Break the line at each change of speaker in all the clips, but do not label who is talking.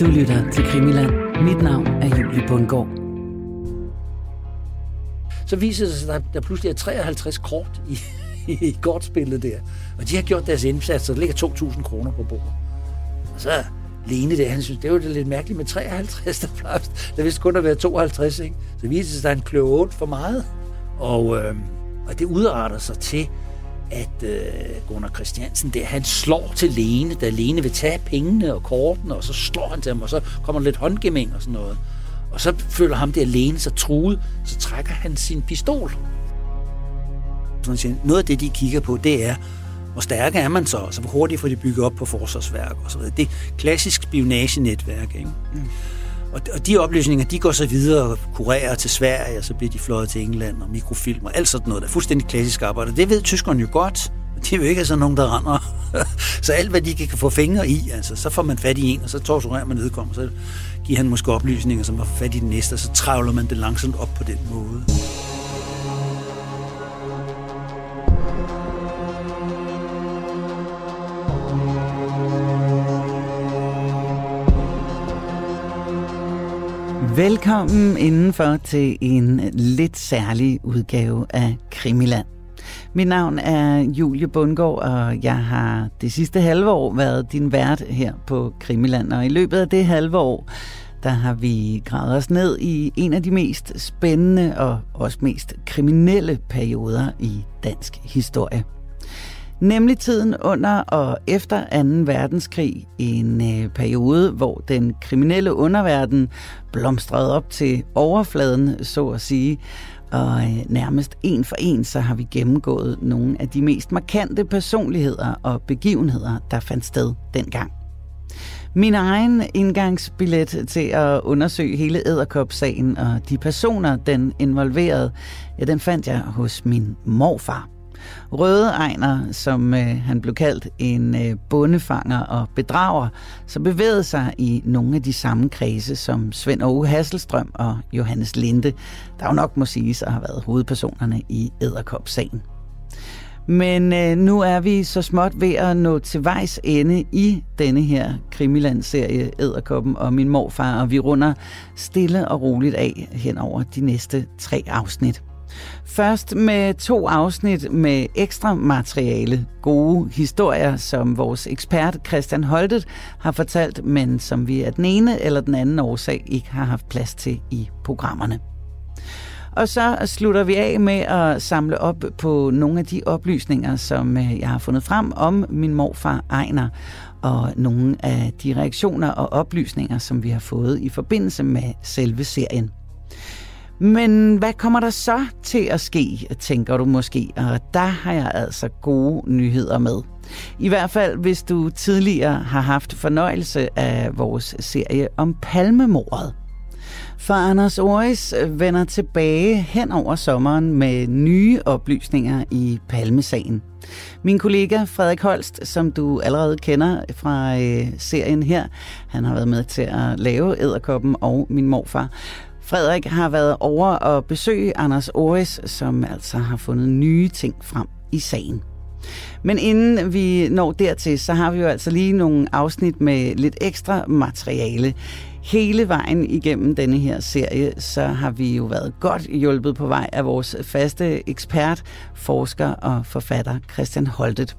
Du lytter til Krimiland. Mit navn er Julie Bundgaard.
Så viser det sig, at der, der pludselig er 53 kort i, i kortspillet der. Og de har gjort deres indsats, så der ligger 2.000 kroner på bordet. Og så Lene der, han synes, det var det lidt mærkeligt med 53, der plejer, der vidste kun at være 52, ikke? Så viser det sig, at han kløver 8 for meget. Og, øh, og det udarter sig til, at øh, Gunnar Christiansen der, han slår til Lene, da Lene vil tage pengene og kortene, og så slår han til ham, og så kommer lidt håndgemæng og sådan noget. Og så føler ham der Lene sig truet, så trækker han sin pistol. Noget af det, de kigger på, det er, hvor stærke er man så? Altså, hvor hurtigt får de bygget op på forsvarsværk og så videre. Det er klassisk spionagenetværk, ikke? Mm. Og, og de oplysninger, de går så videre og kurerer til Sverige, og så bliver de fløjet til England og mikrofilm og alt sådan noget. Der er fuldstændig klassisk arbejde. Det ved tyskerne jo godt. De er jo ikke sådan nogen, der render. så alt, hvad de kan få fingre i, altså, så får man fat i en, og så torturerer man vedkommende. Så giver han måske oplysninger, som man får fat i den næste, og så travler man det langsomt op på den måde.
Velkommen indenfor til en lidt særlig udgave af Krimiland. Mit navn er Julie Bundgaard, og jeg har det sidste halve år været din vært her på Krimiland. Og i løbet af det halve år, der har vi gravet os ned i en af de mest spændende og også mest kriminelle perioder i dansk historie. Nemlig tiden under og efter 2. verdenskrig, en øh, periode, hvor den kriminelle underverden blomstrede op til overfladen, så at sige, og øh, nærmest en for en, så har vi gennemgået nogle af de mest markante personligheder og begivenheder, der fandt sted dengang. Min egen indgangsbillet til at undersøge hele æderkopsagen og de personer, den involverede, ja, den fandt jeg hos min morfar. Røde Ejner, som øh, han blev kaldt en øh, bondefanger og bedrager, så bevægede sig i nogle af de samme kredse som Svend Åge Hasselstrøm og Johannes Linde, der jo nok må siges at have været hovedpersonerne i Æderkop-sagen. Men øh, nu er vi så småt ved at nå til vejs ende i denne her Krimiland-serie Æderkoppen og min morfar, og vi runder stille og roligt af hen over de næste tre afsnit. Først med to afsnit med ekstra materiale, gode historier, som vores ekspert Christian Holtet har fortalt, men som vi af den ene eller den anden årsag ikke har haft plads til i programmerne. Og så slutter vi af med at samle op på nogle af de oplysninger, som øh, jeg har fundet frem om min morfar Ejner, og nogle af de reaktioner og oplysninger, som vi har fået i forbindelse med selve serien. Men hvad kommer der så til at ske, tænker du måske? Og der har jeg altså gode nyheder med. I hvert fald, hvis du tidligere har haft fornøjelse af vores serie om palmemordet. For Anders Oris vender tilbage hen over sommeren med nye oplysninger i Palmesagen. Min kollega Frederik Holst, som du allerede kender fra øh, serien her, han har været med til at lave Æderkoppen og min morfar. Frederik har været over og besøge Anders Ores, som altså har fundet nye ting frem i sagen. Men inden vi når dertil, så har vi jo altså lige nogle afsnit med lidt ekstra materiale. Hele vejen igennem denne her serie, så har vi jo været godt hjulpet på vej af vores faste ekspert, forsker og forfatter Christian Holtet.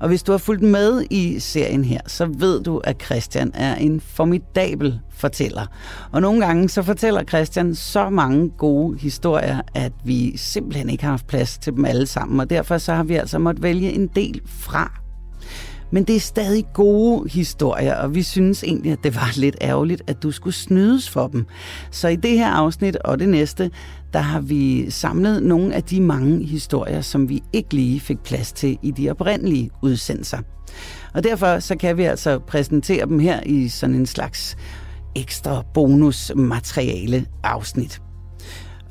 Og hvis du har fulgt med i serien her, så ved du, at Christian er en formidabel fortæller. Og nogle gange så fortæller Christian så mange gode historier, at vi simpelthen ikke har haft plads til dem alle sammen. Og derfor så har vi altså måttet vælge en del fra. Men det er stadig gode historier, og vi synes egentlig, at det var lidt ærgerligt, at du skulle snydes for dem. Så i det her afsnit og det næste, der har vi samlet nogle af de mange historier, som vi ikke lige fik plads til i de oprindelige udsendelser. Og derfor så kan vi altså præsentere dem her i sådan en slags ekstra bonusmateriale afsnit.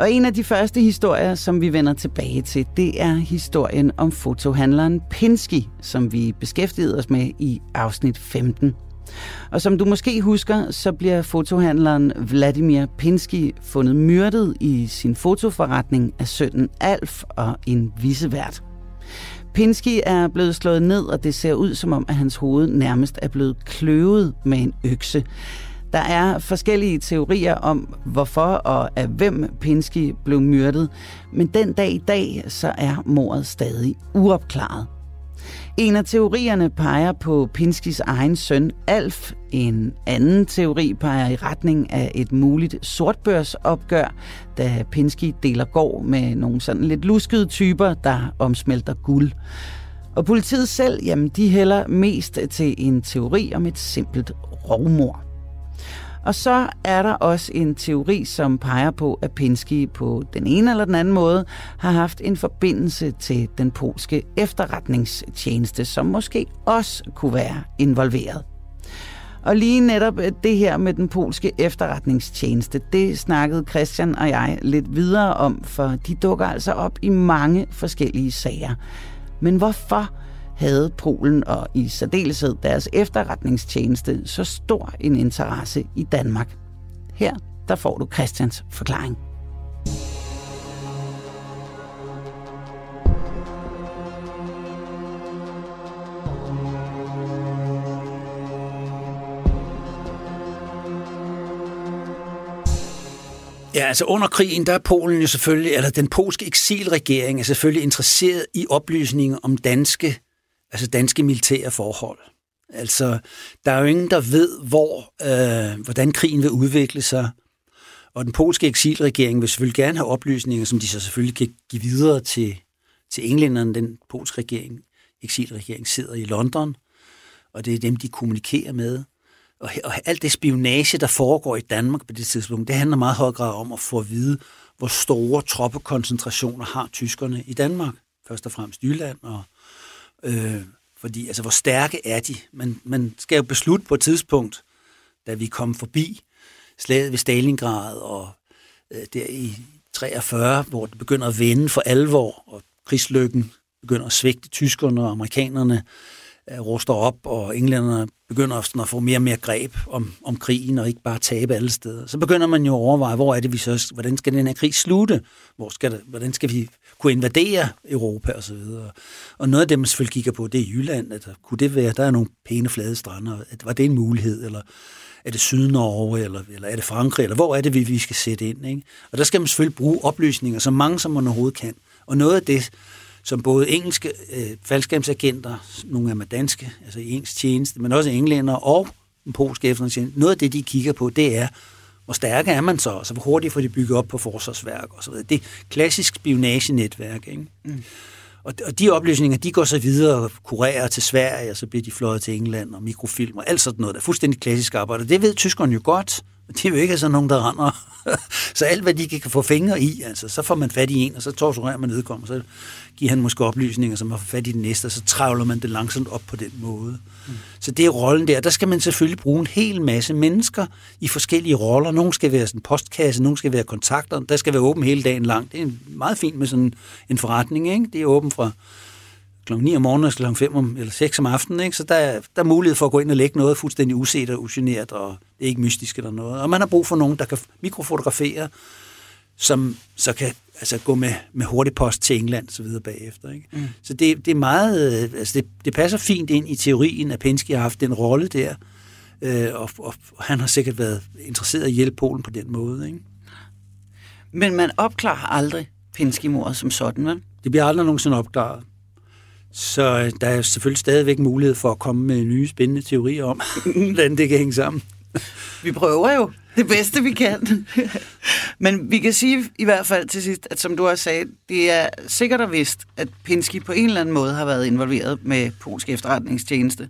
Og en af de første historier, som vi vender tilbage til, det er historien om fotohandleren Pinsky, som vi beskæftigede os med i afsnit 15. Og som du måske husker, så bliver fotohandleren Vladimir Pinsky fundet myrdet i sin fotoforretning af sønnen Alf og en visevært. Pinsky er blevet slået ned, og det ser ud som om, at hans hoved nærmest er blevet kløvet med en økse. Der er forskellige teorier om, hvorfor og af hvem Pinsky blev myrdet, men den dag i dag, så er mordet stadig uopklaret. En af teorierne peger på Pinskis egen søn Alf. En anden teori peger i retning af et muligt sortbørsopgør, da Pinsky deler gård med nogle sådan lidt luskede typer, der omsmelter guld. Og politiet selv, jamen de hælder mest til en teori om et simpelt rovmord. Og så er der også en teori, som peger på, at Pinsky på den ene eller den anden måde har haft en forbindelse til den polske efterretningstjeneste, som måske også kunne være involveret. Og lige netop øh, det her med den polske efterretningstjeneste, det snakkede Christian og jeg lidt videre om, for de dukker altså op i mange forskellige sager. Men hvorfor havde Polen og i særdeleshed deres efterretningstjeneste så stor en interesse i Danmark? Her der får du Christians forklaring.
Ja, altså under krigen, der er Polen jo selvfølgelig, eller den polske eksilregering er selvfølgelig interesseret i oplysninger om danske, altså danske militære forhold. Altså, der er jo ingen, der ved, hvor, øh, hvordan krigen vil udvikle sig. Og den polske eksilregering vil selvfølgelig gerne have oplysninger, som de så selvfølgelig kan give videre til, til englænderne. Den polske regering, eksilregering sidder i London, og det er dem, de kommunikerer med og, og alt det spionage, der foregår i Danmark på det tidspunkt, det handler meget høj grad om at få at vide, hvor store troppekoncentrationer har tyskerne i Danmark. Først og fremmest Jylland, og, øh, fordi altså, hvor stærke er de? Man, man skal jo beslutte på et tidspunkt, da vi kom forbi slaget ved Stalingrad, og øh, der i 43, hvor det begynder at vende for alvor, og krigslykken begynder at svigte tyskerne og amerikanerne, Øh, ruster op, og englænderne begynder at få mere og mere greb om, om krigen, og ikke bare tabe alle steder. Så begynder man jo at overveje, hvor er det vi så, hvordan skal den her krig slutte? Hvor skal det, hvordan skal vi kunne invadere Europa og så videre? Og noget af det, man selvfølgelig kigger på, det er Jylland. At, kunne det være, der er nogle pæne flade strander, var det en mulighed, eller er det Sydnorge, eller, eller er det Frankrig, eller hvor er det, vi, vi skal sætte ind? Ikke? Og der skal man selvfølgelig bruge oplysninger, så mange som man overhovedet kan. Og noget af det, som både engelske øh, faldskabsagenter, nogle af dem er danske, altså i engelsk tjeneste, men også englænder og den polske efterretningstjeneste. Noget af det, de kigger på, det er, hvor stærke er man så? Altså, hvor hurtigt får de bygget op på forsvarsværk og så videre. Det er klassisk spionagenetværk, ikke? Mm. Og, og de oplysninger, de går så videre og kurerer til Sverige, og så bliver de fløjet til England og mikrofilm og alt sådan noget. Der er fuldstændig klassisk arbejde. Det ved tyskerne jo godt. De er jo ikke sådan nogen, der render. så alt, hvad de kan få fingre i, altså, så får man fat i en, og så torturerer man nedkommer. Så giver han måske oplysninger, som man får fat i den næste, og så travler man det langsomt op på den måde. Mm. Så det er rollen der. Der skal man selvfølgelig bruge en hel masse mennesker i forskellige roller. Nogle skal være sådan postkasse, nogle skal være kontakter. Der skal være åben hele dagen lang. Det er meget fint med sådan en forretning. Ikke? Det er åben fra kl. 9 om morgenen og kl. 5 om, eller 6 om aftenen. Ikke? Så der, er, der er mulighed for at gå ind og lægge noget fuldstændig uset og ugeneret, og det er ikke mystisk eller noget. Og man har brug for nogen, der kan mikrofotografere, som så kan altså, gå med, med hurtig post til England og så videre bagefter. Ikke? Mm. Så det, det er meget, øh, altså det, det passer fint ind i teorien, at Penske har haft den rolle der, øh, og, og, og han har sikkert været interesseret i at hjælpe Polen på den måde. Ikke?
Men man opklarer aldrig Penske-mordet som sådan, vel?
Det bliver aldrig nogensinde opklaret. Så øh, der er selvfølgelig stadigvæk mulighed for at komme med nye spændende teorier om, hvordan det kan hænge sammen.
Vi prøver jo det bedste, vi kan. Men vi kan sige i hvert fald til sidst, at som du også sagde, det er sikkert og vist, at Pinsky på en eller anden måde har været involveret med polsk efterretningstjeneste.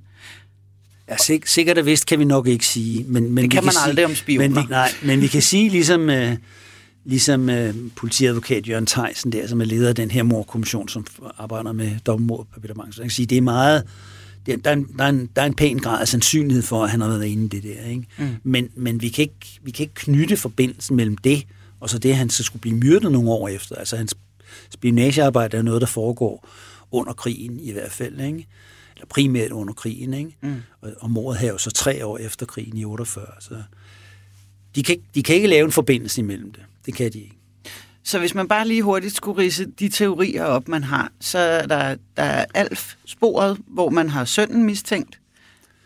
Ja, sik- sikkert og vist kan vi nok ikke sige. Men, men
det kan man
kan
aldrig
sige,
om spioner.
Men vi, nej, men vi kan sige ligesom... Uh, ligesom uh, politiadvokat Jørgen Theisen der, som er leder af den her morkommission, som arbejder med dobbeltmord på Peter Mangs. Jeg kan sige, det er meget, der, der, er en, der, er en, der er en pæn grad af sandsynlighed for, at han har været inde i det der. Ikke? Mm. Men, men vi, kan ikke, vi kan ikke knytte forbindelsen mellem det, og så det, at han så skulle blive myrdet nogle år efter. Altså hans spionagearbejde er noget, der foregår under krigen i hvert fald. Ikke? Eller primært under krigen. Ikke? Mm. Og, og mordet her jo så tre år efter krigen i 48. Så de kan, de kan ikke lave en forbindelse imellem det. Det kan de ikke.
Så hvis man bare lige hurtigt skulle rise de teorier op, man har, så er der, der er Alf-sporet, hvor man har sønnen mistænkt.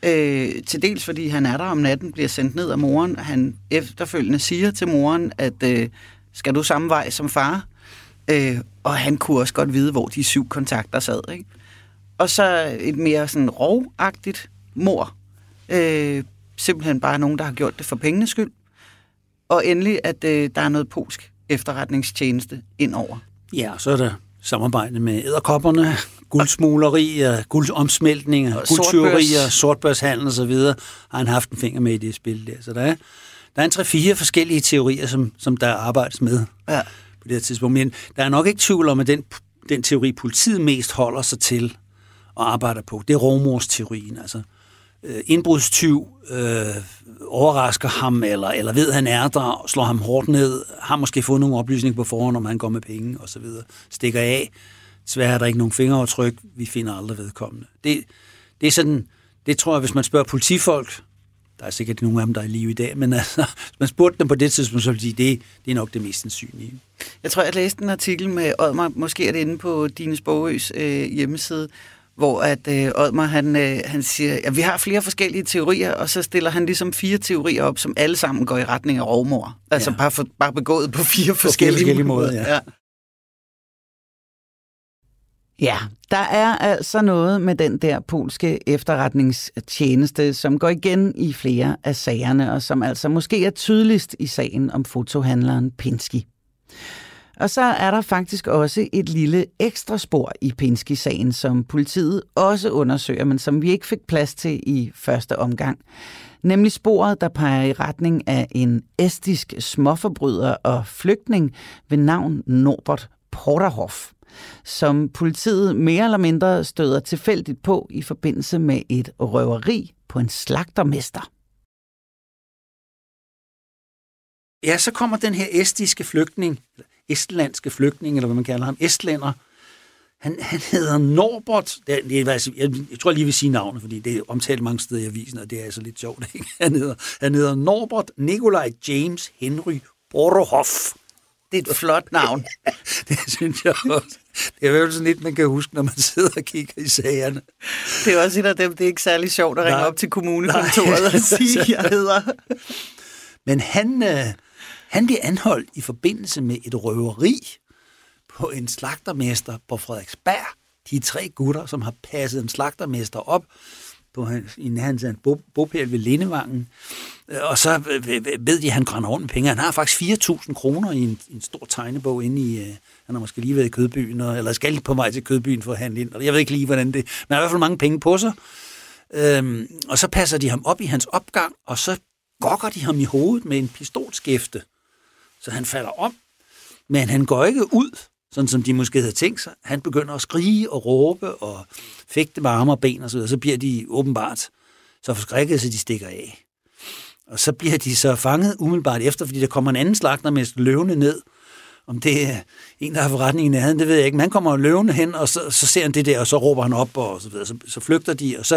Øh, til dels fordi han er der om natten, bliver sendt ned af moren. Han efterfølgende siger til moren, at øh, skal du samme vej som far? Øh, og han kunne også godt vide, hvor de syv kontakter sad. Ikke? Og så et mere sådan rovagtigt mor. Øh, simpelthen bare nogen, der har gjort det for pengenes skyld. Og endelig, at øh, der er noget polsk efterretningstjeneste indover.
Ja, så er der samarbejde med æderkopperne, guldsmuglerier, guldomsmeltninger, guldtyverier, sortbørshandel osv. har han haft en finger med i det spil der. Så der er, der er en tre-fire forskellige teorier, som, som der arbejdes med ja. på det her tidspunkt. Men der er nok ikke tvivl om, at den, den teori, politiet mest holder sig til og arbejder på, det er rovmorsteorien. Altså, øh, Øh, indbrudstyv øh, overrasker ham, eller, eller ved, at han er der, slår ham hårdt ned, har måske fået nogle oplysninger på forhånd, om han går med penge osv., stikker af. Svær er der ikke nogen fingeraftryk, vi finder aldrig vedkommende. Det, det er sådan, det tror jeg, hvis man spørger politifolk, der er sikkert nogle af dem, der er i live i dag, men altså, hvis man spurgte dem på det tidspunkt, så ville de sige, det, det er nok det mest sandsynlige.
Jeg tror, jeg læste en artikel med Odmar, måske er det inde på Dines Bogøs øh, hjemmeside, hvor at øh, Odmar, han, øh, han siger, at vi har flere forskellige teorier, og så stiller han ligesom fire teorier op, som alle sammen går i retning af rovmor. Altså ja. bare, for, bare begået på fire på forskellige, forskellige måder. måder ja. Ja. Ja, der er altså noget med den der polske efterretningstjeneste, som går igen i flere af sagerne, og som altså måske er tydeligst i sagen om fotohandleren Pinsky. Og så er der faktisk også et lille ekstra spor i Pinsky-sagen, som politiet også undersøger, men som vi ikke fik plads til i første omgang. Nemlig sporet, der peger i retning af en estisk småforbryder og flygtning ved navn Norbert Porterhoff som politiet mere eller mindre støder tilfældigt på i forbindelse med et røveri på en slagtermester.
Ja, så kommer den her estiske flygtning, estlandske flygtning, eller hvad man kalder ham, estlænder. Han, han hedder Norbert, det, det, jeg, jeg, jeg tror jeg lige vil sige navnet, fordi det er omtalt mange steder i avisen, og det er altså lidt sjovt. Ikke? Han, hedder, han hedder Norbert Nikolaj James Henry Borohoff.
Det er et flot navn.
det synes jeg også. Det er jo sådan lidt, man kan huske, når man sidder og kigger i sagerne.
Det er også et af dem, det er ikke særlig sjovt at ringe nej, op til kommunekontoret og sige, jeg hedder.
Men han, øh, han blev anholdt i forbindelse med et røveri på en slagtermester på Frederiksberg. De tre gutter, som har passet en slagtermester op, på hans, i hans bopæl ved Lindevangen. Øh, og så øh, øh, ved de, at han grænder rundt med penge. Han har faktisk 4.000 kroner i en, en stor tegnebog inde i... Øh, han har måske lige været i Kødbyen, eller skal på vej til Kødbyen for at handle ind. Jeg ved ikke lige, hvordan det... Men han har i hvert fald mange penge på sig. Øhm, og så passer de ham op i hans opgang, og så gokker de ham i hovedet med en pistolskæfte. Så han falder om, men han går ikke ud sådan som de måske havde tænkt sig. Han begynder at skrige og råbe og fægte med arme og ben og så videre. Så bliver de åbenbart så forskrækket, så de stikker af. Og så bliver de så fanget umiddelbart efter, fordi der kommer en anden slagter med løvende ned. Om det er en, der har forretning i nærheden, det ved jeg ikke. Men han kommer løvende hen, og så, så ser han det der, og så råber han op, og så videre. Så, så flygter de, og så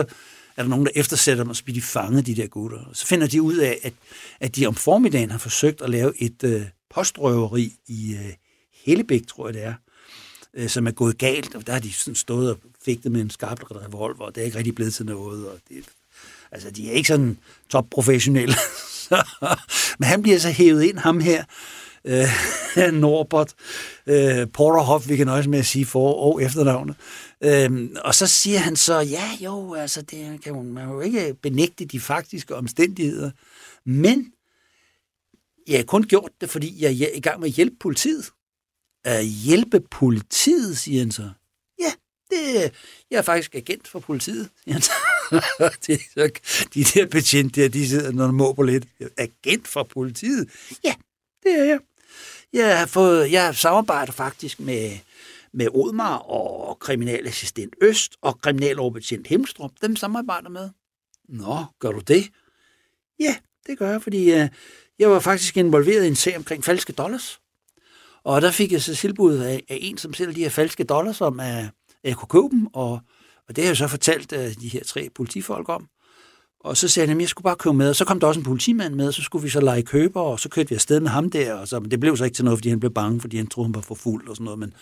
er der nogen, der eftersætter dem, og så bliver de fanget, de der gutter. Og så finder de ud af, at, at de om formiddagen har forsøgt at lave et øh, postrøveri i, øh, Hellebæk, tror jeg det er, øh, som er gået galt, og der har de sådan stået og fægtet med en skarp revolver, og det er ikke rigtig blevet til noget, og det, altså de er ikke sådan topprofessionelle. Men han bliver så hævet ind, ham her, øh, Norbert øh, Porterhoff, vi kan nøjes med at sige for og efternavnet. Øh, og så siger han så, ja jo, altså det kan man, man jo ikke benægte de faktiske omstændigheder, men jeg har kun gjort det, fordi jeg er i gang med at hjælpe politiet at hjælpe politiet, siger han så. Ja, det, jeg er faktisk agent for politiet, siger han så. det, så de der betjente der, de sidder når må på lidt. Agent for politiet? Ja, det er jeg. Jeg har, fået, jeg samarbejder faktisk med, med Odmar og kriminalassistent Øst og kriminaloverbetjent Hemstrup. Dem samarbejder med. Nå, gør du det? Ja, det gør jeg, fordi uh, jeg var faktisk involveret i en sag omkring falske dollars. Og der fik jeg så tilbud af, af en, som sælger de her falske dollars, som er, jeg kunne købe dem, og, og det har jeg så fortalt uh, de her tre politifolk om. Og så sagde han, at jeg skulle bare købe med, og så kom der også en politimand med, og så skulle vi så lege køber, og så kørte vi afsted med ham der, og så, men det blev så ikke til noget, fordi han blev bange, fordi han troede, han var for fuld og sådan noget, men,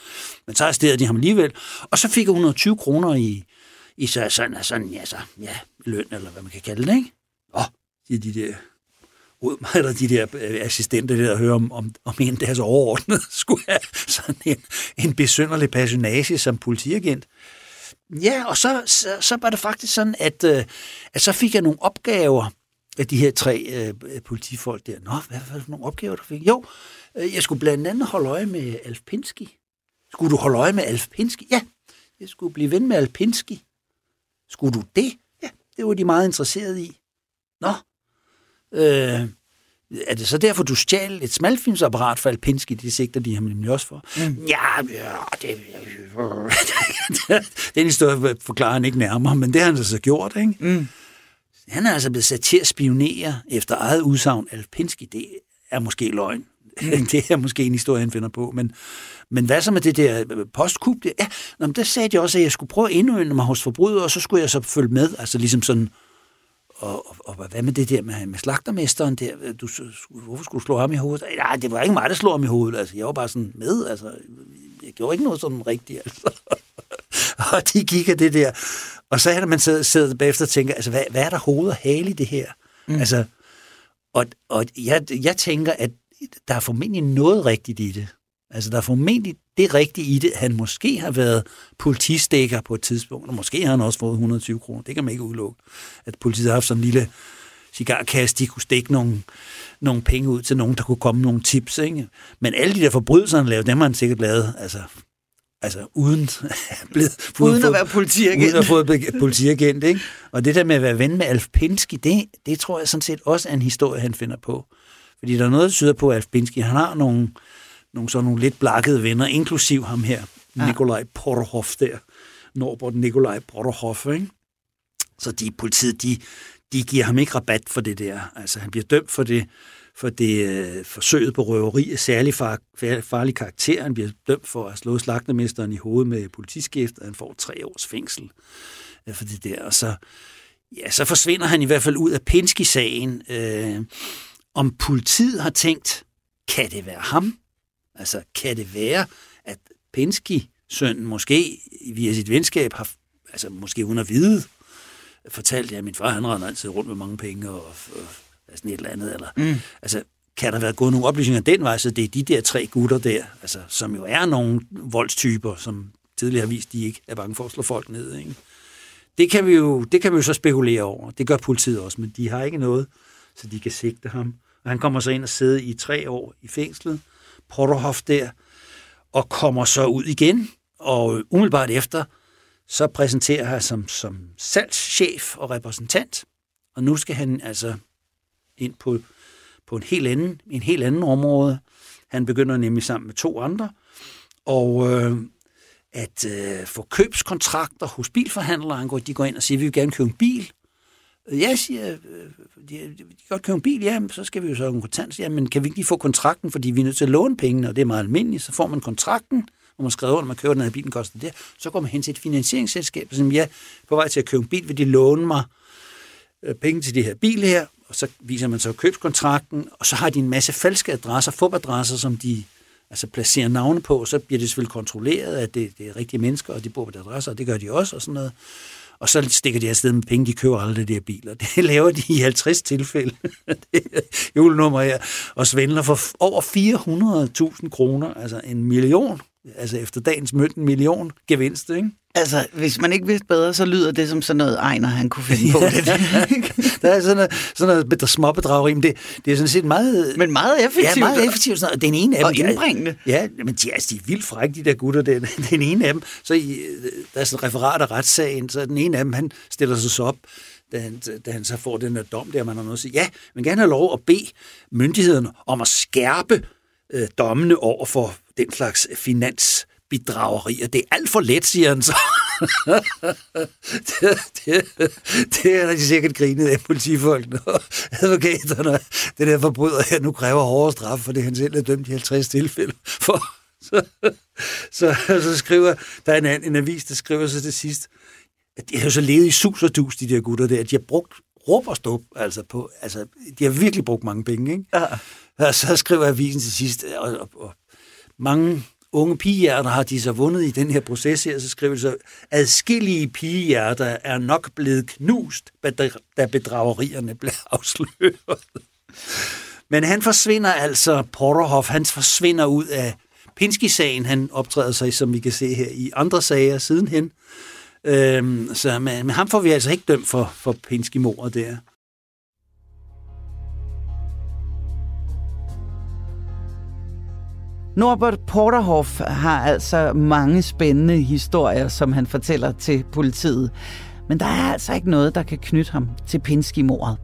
men så arresterede de ham alligevel. Og så fik jeg 120 kroner i, i så sådan, sådan, ja, så, ja, løn, eller hvad man kan kalde det, ikke? Åh, siger de der ud mig, eller de der øh, assistenter der, hører om, om, om en deres overordnede skulle have sådan en, en besynderlig personage som politiagent. Ja, og så, så, så var det faktisk sådan, at, øh, at så fik jeg nogle opgaver af de her tre øh, politifolk der. Nå, hvad var det for nogle opgaver, du fik? Jo, øh, jeg skulle blandt andet holde øje med Alf Pinsky. Skulle du holde øje med Alf Pinsky? Ja, jeg skulle blive ven med Alf Pinsky. Skulle du det? Ja, det var de meget interesserede i. Nå, øh, er det så derfor, du stjal et smalfilmsapparat for Alpinski? Det sigter de ham nemlig også for. Mm. Ja, ja det, den historie forklarer han ikke nærmere, men det har han så gjort, ikke? Mm. Han er altså blevet sat til at spionere efter eget udsagn. Alpinski, det er måske løgn. Mm. det er måske en historie, han finder på. Men, men hvad så med det der postkup? Ja, nå, der sagde de også, at jeg skulle prøve at indøve mig hos forbrydere, og så skulle jeg så følge med. Altså ligesom sådan og, og, og hvad med det der med, med slagtermesteren der? Du, hvorfor skulle du slå ham i hovedet? Nej, det var ikke mig, der slog ham i hovedet. Altså, jeg var bare sådan med. Altså, jeg gjorde ikke noget sådan rigtigt. Altså. og de gik af det der. Og så er det, man sidder, sidder bagefter og tænker, altså, hvad, hvad er der hoved og hale i det her? Mm. Altså, og, og jeg, jeg tænker, at der er formentlig noget rigtigt i det. Altså, der er formentlig det rigtige i det. Han måske har været politistikker på et tidspunkt, og måske har han også fået 120 kroner. Det kan man ikke udelukke. At politiet har haft sådan en lille cigarkasse, de kunne stikke nogle, nogle penge ud til nogen, der kunne komme nogle tips. Ikke? Men alle de der forbrydelser, han lavede, dem har han sikkert lavet, altså, altså uden,
blevet, uden at være politiagent.
Uden at få politiagent, ikke? Og det der med at være ven med Alf Pinsky, det, det tror jeg sådan set også er en historie, han finder på. Fordi der er noget, der syder på, at Alf Pinsky, han har nogle, nogle sådan nogle lidt blakkede venner, inklusiv ham her, ja. Nikolaj Porterhoff der, Norbert Nikolaj Porterhoff, ikke? Så de politiet, de, de giver ham ikke rabat for det der. Altså, han bliver dømt for det, for det øh, forsøget på røveri af særlig far, farlig karakter. Han bliver dømt for at slå slagtermesteren i hovedet med politiskift, og han får tre års fængsel øh, for det der. Og så, ja, så forsvinder han i hvert fald ud af Pinsky-sagen. Øh, om politiet har tænkt, kan det være ham? Altså, kan det være, at Pensky, sønnen, måske via sit venskab har, altså måske uden at vide, fortalt, at min far, han render altid rundt med mange penge og, og, og sådan et eller andet. Eller, mm. Altså, kan der være gået nogle oplysninger den vej, så det er de der tre gutter der, altså, som jo er nogle voldstyper, som tidligere har vist, de ikke er bange for at slå folk ned. Ikke? Det, kan vi jo, det kan vi jo så spekulere over. Det gør politiet også, men de har ikke noget, så de kan sigte ham. Og han kommer så ind og sidder i tre år i fængslet, Porterhoff der, og kommer så ud igen, og umiddelbart efter, så præsenterer han som, som salgschef og repræsentant, og nu skal han altså ind på, på en helt anden, en helt anden område. Han begynder nemlig sammen med to andre, og øh, at øh, få købskontrakter hos bilforhandlere. De går ind og siger, at vi vil gerne købe en bil, Ja, siger, øh, de, de kan godt købe en bil, ja, så skal vi jo så en kontant. Ja, men kan vi ikke lige få kontrakten, fordi vi er nødt til at låne pengene, og det er meget almindeligt. Så får man kontrakten, hvor man skriver under, man køber den her bilen koster det. Så går man hen til et finansieringsselskab, som ja, på vej til at købe en bil, vil de låne mig øh, penge til det her bil her, og så viser man så købskontrakten, og så har de en masse falske adresser, fubadresser, som de altså placerer navne på, og så bliver det selvfølgelig kontrolleret, at det, det er rigtige mennesker, og de bor på deres adresser, og det gør de også, og sådan noget og så stikker de afsted med penge, de køber aldrig de der biler. Det laver de i 50 tilfælde, julenummer her, og svindler for over 400.000 kroner, altså en million, altså efter dagens mødt en million gevinst, ikke?
Altså, hvis man ikke vidste bedre, så lyder det som sådan noget Ejner, han kunne finde på det.
der er sådan noget, sådan noget småbedrageri, men det, det er sådan set meget...
Men meget effektivt.
Ja, meget effektivt. Sådan, den ene af
dem... Og indbringende.
Ja, men de, altså, de er vildt frække, de der gutter. Den, den ene af dem, så i, der er sådan et referat af retssagen, så den ene af dem, han stiller sig så op, da han, da han så får den der dom der, man har noget at sige, ja, man gerne have lov at bede myndighederne om at skærpe øh, dommene over for den slags finans bedrageri, og det er alt for let, siger han så. det, det, det er de sikkert grinet af politifolkene og advokaterne. Det der forbryder her nu kræver hårdere straf, for det han selv er dømt i 50 tilfælde for. Så, så, så skriver, der er en, en avis, der skriver så til sidst, at de har jo så levet i sus og dus, de der gutter der, at de har brugt råb og stop, altså, på, altså de har virkelig brugt mange penge, ikke? Ja. Og så skriver avisen til sidst, og, og, og mange unge pigehjerter har de så vundet i den her proces her, så skriver de så, adskillige pigehjerter er nok blevet knust, da bedragerierne blev afsløret. Men han forsvinder altså, Porterhoff, han forsvinder ud af Pinsky-sagen. Han optræder sig, som vi kan se her, i andre sager sidenhen. Øhm, så men, men ham får vi altså ikke dømt for, for Pinsky-mordet der.
Norbert Porterhoff har altså mange spændende historier, som han fortæller til politiet. Men der er altså ikke noget, der kan knytte ham til Pinsky-mordet.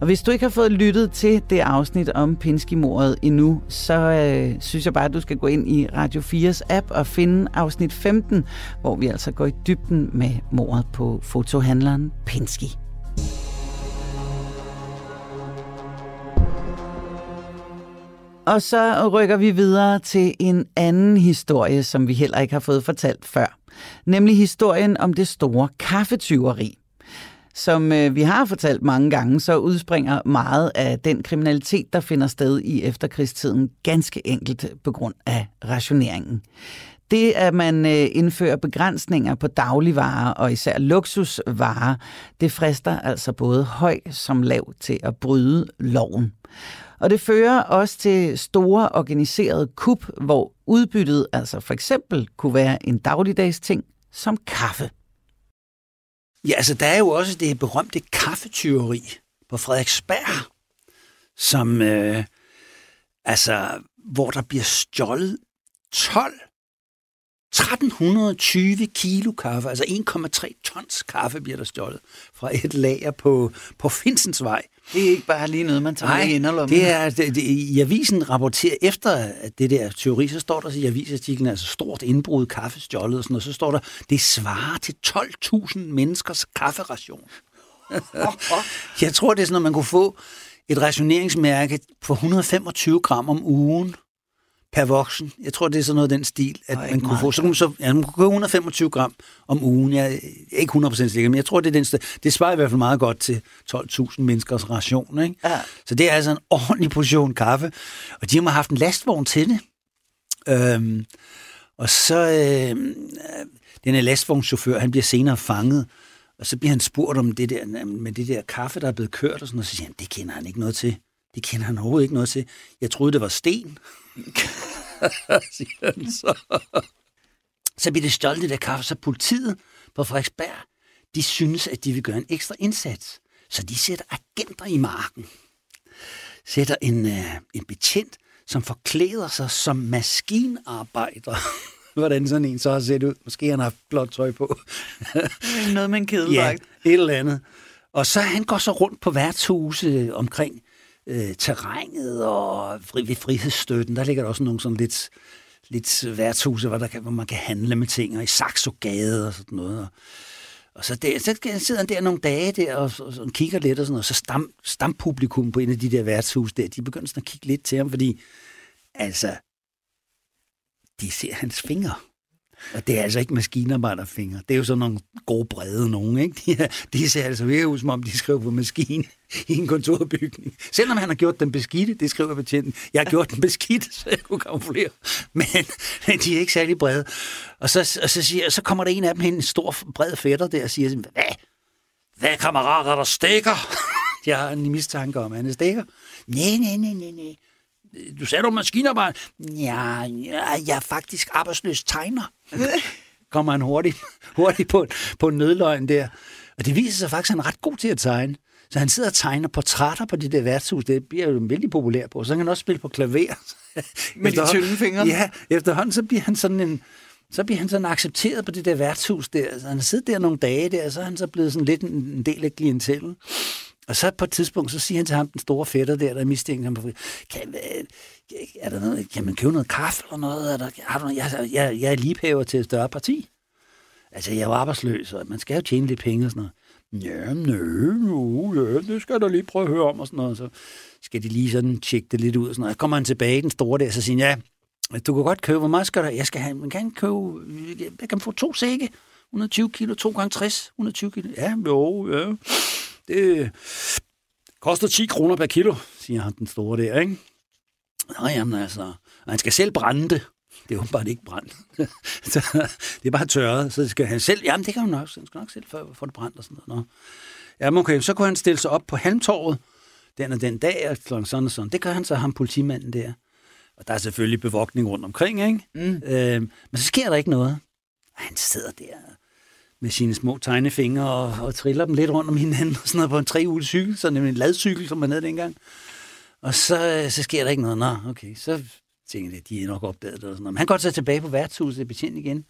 Og hvis du ikke har fået lyttet til det afsnit om Pinsky-mordet endnu, så øh, synes jeg bare, at du skal gå ind i Radio 4's app og finde afsnit 15, hvor vi altså går i dybden med mordet på fotohandleren Pinsky. Og så rykker vi videre til en anden historie, som vi heller ikke har fået fortalt før. Nemlig historien om det store kaffetyveri. Som øh, vi har fortalt mange gange, så udspringer meget af den kriminalitet, der finder sted i efterkrigstiden, ganske enkelt på grund af rationeringen. Det, at man øh, indfører begrænsninger på dagligvarer og især luksusvarer, det frister altså både høj som lav til at bryde loven. Og det fører også til store organiserede kup, hvor udbyttet altså for eksempel kunne være en dagligdags ting som kaffe.
Ja, altså der er jo også det berømte kaffetyveri på Frederiksberg, som øh, altså, hvor der bliver stjålet 12 1320 kilo kaffe, altså 1,3 tons kaffe bliver der stjålet fra et lager på, på Finsensvej.
Det er ikke bare lige noget, man tager Nej, i inderlommen.
det er, det, det, i avisen rapporterer efter det der teori, så står der i avisartiklen, altså stort indbrud, kaffe stjålet og sådan noget, så står der, det svarer til 12.000 menneskers kafferation. Jeg tror, det er sådan, at man kunne få et rationeringsmærke på 125 gram om ugen per voksen. Jeg tror, det er sådan noget den stil, at man kunne få. Så kunne så, ja, man kunne få 125 gram om ugen. Jeg er ikke 100% sikker, men jeg tror, det er den stil. Det svarer i hvert fald meget godt til 12.000 menneskers ration. Ikke? Ja. Så det er altså en ordentlig portion kaffe. Og de har haft en lastvogn til det. Øhm, og så øh, den her lastvognschauffør, han bliver senere fanget, og så bliver han spurgt om det der, med det der kaffe, der er blevet kørt, og sådan noget, så siger han, det kender han ikke noget til. Det kender han overhovedet ikke noget til. Jeg troede, det var sten. siger han så. Så bliver det stjålet der kaffe, så politiet på Frederiksberg, de synes, at de vil gøre en ekstra indsats. Så de sætter agenter i marken. Sætter en, uh, en betjent, som forklæder sig som maskinarbejder. Hvordan sådan en så har set ud. Måske han har haft blåt tøj på.
Noget med en kedeldragt.
Ja, et eller andet. Og så han går så rundt på værtshuse omkring øh, terrænet og fri, ved frihedsstøtten, der ligger der også nogle sådan lidt, lidt værtshuse, hvor, der kan, hvor man kan handle med ting, og i Saxogade og sådan noget. Og, og så, der, så sidder han der nogle dage der og, og, og kigger lidt og sådan noget. Så stam, stampublikum på en af de der værtshus der, de begynder sådan at kigge lidt til ham, fordi altså, de ser hans fingre. Og det er altså ikke maskinarbejderfingre. Det er jo sådan nogle gode brede nogen, ikke? De, er, de ser altså virkelig ud, som om de skriver på maskine i en kontorbygning. Selvom han har gjort den beskidte, det skriver betjenten. Jeg har gjort den beskidte, så jeg kunne kamuflere. Men, men de er ikke særlig brede. Og så, og så, siger, så kommer der en af dem hen, en stor bred fætter der, og siger, hvad? Hvad kammerater, der stikker? Jeg har en mistanke om, at han stikker. Nej, nej, nej, nej, nej du sagde du maskinarbejde? Ja, ja, jeg er faktisk arbejdsløs tegner. Kommer han hurtigt, hurtigt på, på en nødløgn der. Og det viser sig faktisk, at han er ret god til at tegne. Så han sidder og tegner portrætter på de der værtshus. Det bliver jo vældig populær på. Så kan han også spille på klaver.
Med de tynde fingre?
Ja, efterhånden så bliver han sådan en, så bliver han sådan accepteret på det der værtshus der. Så han har siddet der nogle dage der, og så er han så blevet sådan lidt en del af klientellen. Og så på et tidspunkt, så siger han til ham, den store fætter der, der mistænker ham, kan, er der noget, kan man købe noget kaffe eller noget? Er der, har du, noget? jeg, jeg, jeg er liebhaver til et større parti. Altså, jeg er jo arbejdsløs, og man skal jo tjene lidt penge og sådan noget. Ja, nø, nu, ja, det skal jeg da lige prøve at høre om og sådan noget. Så skal de lige sådan tjekke det lidt ud og sådan noget. Så kommer han tilbage, den store der, så siger han, ja, du kan godt købe, hvor meget skal der? Jeg skal have, man kan købe, jeg kan få to sække, 120 kilo, 2 gange 60, 120 kilo. Ja, jo, ja. Det koster 10 kroner per kilo, siger han den store der, ikke? Nå, jamen altså, han skal selv brænde det, Det er åbenbart ikke brændt. det er bare tørret, så skal han selv... Jamen, det kan han nok. Han skal nok selv få det brændt og sådan noget. Nå. Jamen, okay, så kunne han stille sig op på Halmtorvet den og den dag, og sådan og sådan. Det gør han så, ham politimanden der. Og der er selvfølgelig bevogtning rundt omkring, ikke? Mm. Øh, men så sker der ikke noget. Og han sidder der med sine små tegnefingre og, og triller dem lidt rundt om hinanden, og sådan noget på en trehjulet cykel, sådan en ladcykel, som man havde dengang. Og så, øh, så sker der ikke noget. Nå, okay, så tænker jeg, de er nok opdaget det. Og sådan noget. Men han går så tilbage på værtshuset, betjent igen.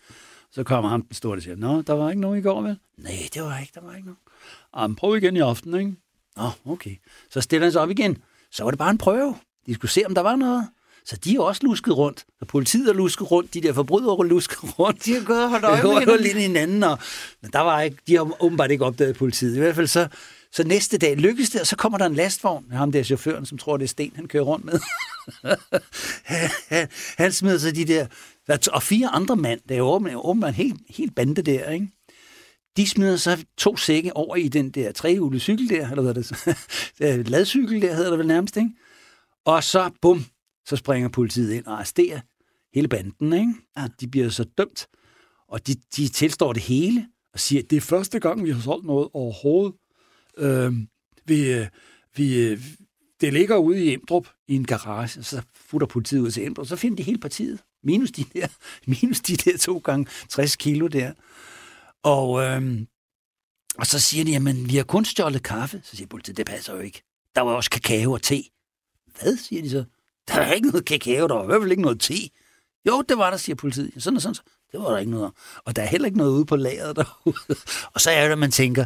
Så kommer han den store og siger, Nå, der var ikke nogen i går, vel? Nej, det var ikke, der var ikke nogen. Jamen, prøv igen i aften, ikke? Nå, okay. Så stiller han sig op igen. Så var det bare en prøve. De skulle se, om der var noget. Så de er også lusket rundt. Og politiet er lusket rundt. De der forbrydere er lusket rundt.
De har gået og holdt øje med hinanden.
lidt hinanden. Og, men der var ikke, de har åbenbart ikke opdaget politiet. I hvert fald så, så næste dag lykkes det, og så kommer der en lastvogn. Ham der chaufføren, som tror, det er sten, han kører rundt med. han, han smider sig de der... Og fire andre mand, der er åbenbart en helt, helt bande der, ikke? De smider så to sække over i den der trehjulige cykel der, eller hvad det ladcykel der hedder det vel nærmest, ikke? Og så, bum, så springer politiet ind og arresterer hele banden, ikke? Ja. De bliver så dømt, og de, de tilstår det hele og siger, at det er første gang, vi har solgt noget overhovedet. Øhm, øh, vi, vi, det ligger ude i Emdrup i en garage, og så futter politiet ud til Emdrup, så finder de hele partiet, minus de der, minus de der to gange 60 kilo der. Og, øhm, og så siger de, jamen, vi har kun stjålet kaffe. Så siger politiet, det passer jo ikke. Der var også kakao og te. Hvad, siger de så? Der er ikke noget kakao, der var i hvert fald ikke noget te. Jo, det var der, siger politiet. Sådan og sådan. Det var der ikke noget Og der er heller ikke noget ude på lageret derude. Og så er det, man tænker,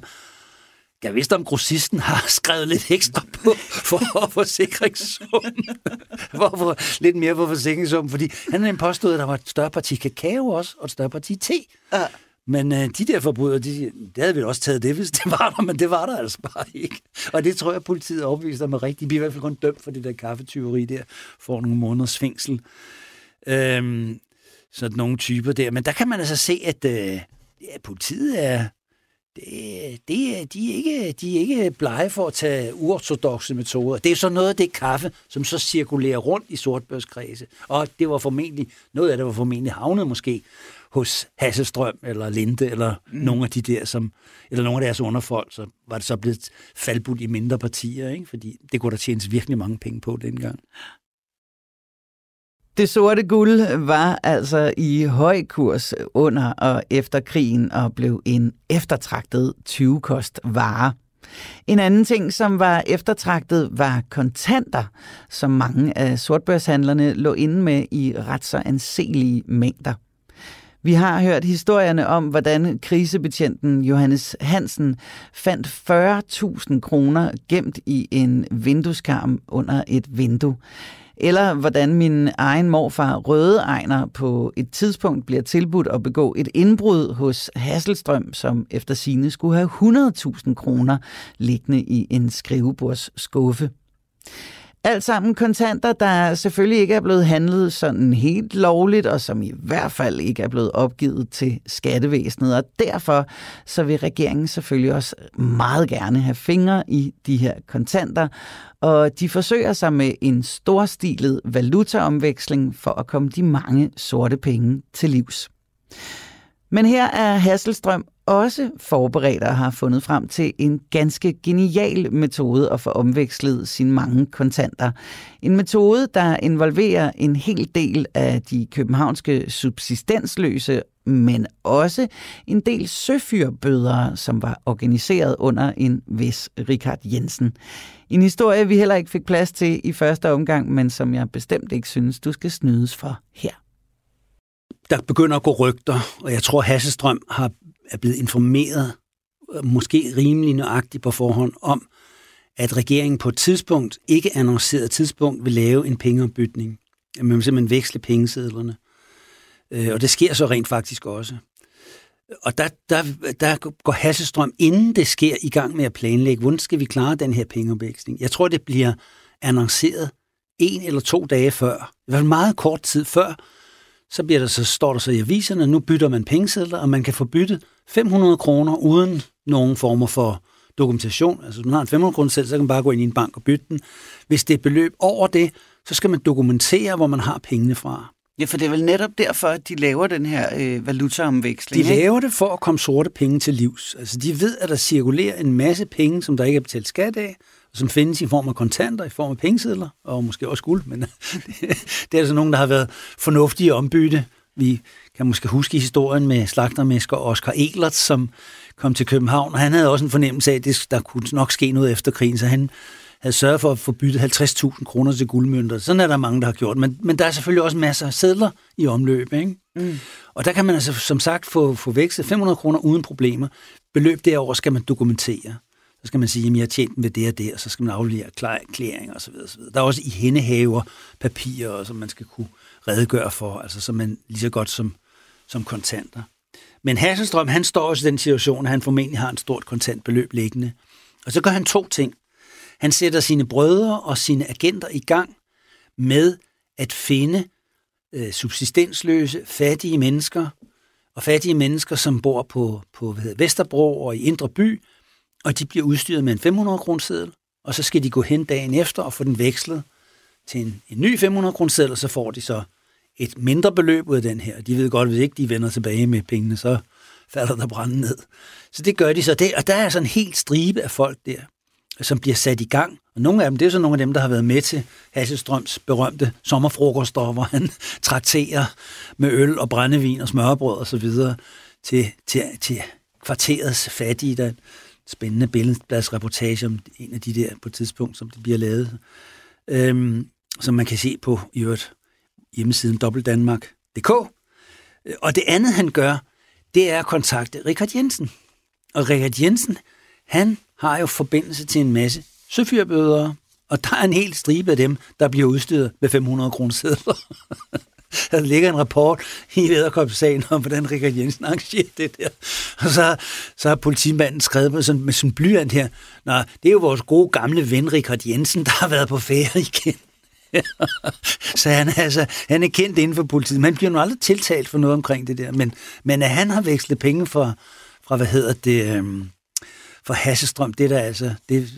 jeg vidste, om grossisten har skrevet lidt ekstra på for forsikringssummen. for, for, lidt mere på forsikringssummen, fordi han havde påstået, at der var et større parti kakao også, og et større parti te. Ja. Men øh, de der forbrydere, de, de havde vi også taget det, hvis det var der, men det var der altså bare ikke. Og det tror jeg, politiet opviser med rigtigt. De bliver i hvert fald kun dømt for det der kaffetyveri der, for nogle måneders fængsel. Øhm, sådan nogle typer der. Men der kan man altså se, at øh, ja, politiet er, det, det, de, er ikke, de er ikke blege for at tage uortodoxe metoder. Det er så noget af det kaffe, som så cirkulerer rundt i sortbørskredse. Og det var formentlig, noget af det var formentlig havnet måske hos Hasselstrøm eller Linde eller mm. nogle af de der, som, eller nogle af deres underfolk, så var det så blevet faldbudt i mindre partier, ikke? fordi det kunne der tjenes virkelig mange penge på dengang.
Det sorte guld var altså i høj kurs under og efter krigen og blev en eftertragtet 20-kost vare. En anden ting, som var eftertragtet, var kontanter, som mange af sortbørshandlerne lå inde med i ret så anselige mængder. Vi har hørt historierne om, hvordan krisebetjenten Johannes Hansen fandt 40.000 kroner gemt i en vindueskarm under et vindue. Eller hvordan min egen morfar Røde Ejner på et tidspunkt bliver tilbudt at begå et indbrud hos Hasselstrøm, som efter sine skulle have 100.000 kroner liggende i en skrivebordsskuffe. Alt sammen kontanter, der selvfølgelig ikke er blevet handlet sådan helt lovligt, og som i hvert fald ikke er blevet opgivet til skattevæsenet. Og derfor så vil regeringen selvfølgelig også meget gerne have fingre i de her kontanter, og de forsøger sig med en storstilet valutaomveksling for at komme de mange sorte penge til livs. Men her er Hasselstrøm også forberedt og har fundet frem til en ganske genial metode at få omvekslet sine mange kontanter. En metode, der involverer en hel del af de københavnske subsistensløse, men også en del søfyrbøder, som var organiseret under en vis Richard Jensen. En historie, vi heller ikke fik plads til i første omgang, men som jeg bestemt ikke synes, du skal snydes for her
der begynder at gå rygter, og jeg tror, Hasselstrøm har, er blevet informeret, øh, måske rimelig nøjagtigt på forhånd, om, at regeringen på et tidspunkt, ikke annonceret tidspunkt, vil lave en pengeombytning. Man vil simpelthen veksle pengesedlerne. Øh, og det sker så rent faktisk også. Og der, der, der går Hasselstrøm, inden det sker, i gang med at planlægge, hvordan skal vi klare den her pengeomveksling. Jeg tror, det bliver annonceret en eller to dage før, i hvert fald meget kort tid før, så, bliver der så, står der så i aviserne, nu bytter man pengesedler, og man kan få byttet 500 kroner uden nogen former for dokumentation. Altså, hvis man har en 500 kroner selv, så kan man bare gå ind i en bank og bytte den. Hvis det er beløb over det, så skal man dokumentere, hvor man har pengene fra.
Ja, for det er vel netop derfor, at de laver den her øh, valutaomveksling.
De laver det for at komme sorte penge til livs. Altså, de ved, at der cirkulerer en masse penge, som der ikke er betalt skat af, som findes i form af kontanter, i form af pengesedler, og måske også guld, men det er altså nogen, der har været fornuftige ombytte. Vi kan måske huske historien med slagtermester Oscar Eglert, som kom til København, og han havde også en fornemmelse af, at der kunne nok ske noget efter krigen, så han havde sørget for at få byttet 50.000 kroner til guldmønter. Sådan er der mange, der har gjort. Men, men der er selvfølgelig også masser af sædler i omløb. Ikke? Mm. Og der kan man altså som sagt få, få vækstet 500 kroner uden problemer. Beløb derover skal man dokumentere. Så skal man sige, at jeg har tjent ved det og det, og så skal man aflevere klæring og så videre, så videre. Der er også i hændehaver papirer, som man skal kunne redegøre for, altså som man lige så godt som, som kontanter. Men Hasselstrøm, han står også i den situation, at han formentlig har en stort kontantbeløb liggende. Og så gør han to ting. Han sætter sine brødre og sine agenter i gang med at finde øh, subsistensløse, fattige mennesker, og fattige mennesker, som bor på, på hvad hedder, Vesterbro og i Indre By, og de bliver udstyret med en 500 kroner og så skal de gå hen dagen efter og få den vekslet til en, en ny 500 kroner og så får de så et mindre beløb ud af den her. De ved godt, at hvis ikke de vender tilbage med pengene, så falder der branden ned. Så det gør de så. Det, og der er sådan en helt stribe af folk der, som bliver sat i gang. Og nogle af dem, det er så nogle af dem, der har været med til Hasselstrøms berømte sommerfrokoster, hvor han trakterer med øl og brændevin og smørbrød og så videre til, til, til kvarterets fattige. Der spændende billedbladsreportage om en af de der på et tidspunkt, som det bliver lavet, øhm, som man kan se på i øvrigt hjemmesiden dobbeltdanmark.dk. Øh, og det andet, han gør, det er at kontakte Richard Jensen. Og Richard Jensen, han har jo forbindelse til en masse søfyrbøder, og der er en hel stribe af dem, der bliver udstyret med 500 kroner sædler. der ligger en rapport i Lederkopssagen om, hvordan Richard Jensen arrangerer det der. Og så, så har politimanden skrevet på sådan, med sådan blyant her, Nå, det er jo vores gode gamle ven Richard Jensen, der har været på ferie igen. så han, altså, han er kendt inden for politiet. Man bliver nu aldrig tiltalt for noget omkring det der, men, men at han har vekslet penge fra, fra hvad hedder det, øhm, for Hassestrøm, det der altså, det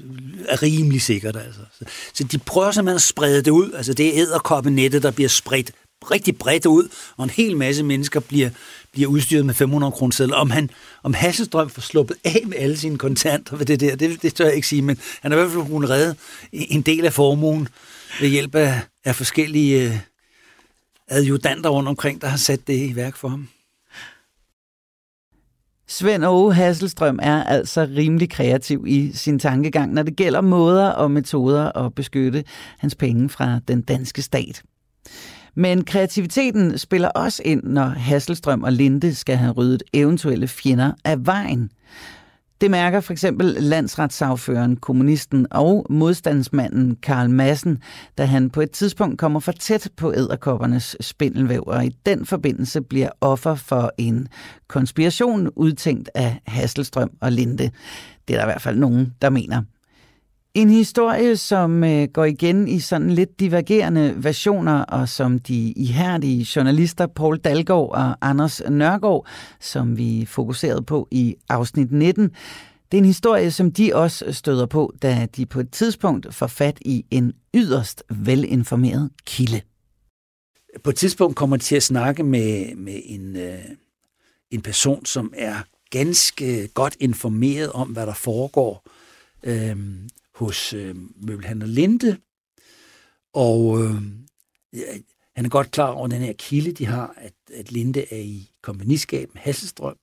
er rimelig sikkert altså. Så, så de prøver simpelthen at sprede det ud, altså det er æderkoppenettet, der bliver spredt rigtig bredt ud, og en hel masse mennesker bliver, bliver udstyret med 500 kroner selv. Om, han, om Hasselstrøm får sluppet af med alle sine kontanter ved det der, det, det tør jeg ikke sige, men han har i hvert fald kunnet redde en del af formuen ved hjælp af, af forskellige øh, adjudanter rundt omkring, der har sat det i værk for ham.
Svend Åge Hasselstrøm er altså rimelig kreativ i sin tankegang, når det gælder måder og metoder at beskytte hans penge fra den danske stat. Men kreativiteten spiller også ind, når Hasselstrøm og Linde skal have ryddet eventuelle fjender af vejen. Det mærker for eksempel landsretssagføreren, kommunisten og modstandsmanden Karl Madsen, da han på et tidspunkt kommer for tæt på æderkoppernes spindelvæv, og i den forbindelse bliver offer for en konspiration udtænkt af Hasselstrøm og Linde. Det er der i hvert fald nogen, der mener. En historie, som øh, går igen i sådan lidt divergerende versioner, og som de ihærdige journalister Paul Dalgaard og Anders Nørgaard, som vi fokuserede på i afsnit 19, det er en historie, som de også støder på, da de på et tidspunkt får fat i en yderst velinformeret kilde.
På et tidspunkt kommer de til at snakke med, med en, øh, en person, som er ganske godt informeret om, hvad der foregår. Øhm, hos øh, møbelhandler Linde, og øh, han er godt klar over den her kilde, de har, at, at Linde er i kompagniskab med Hasselstrøm,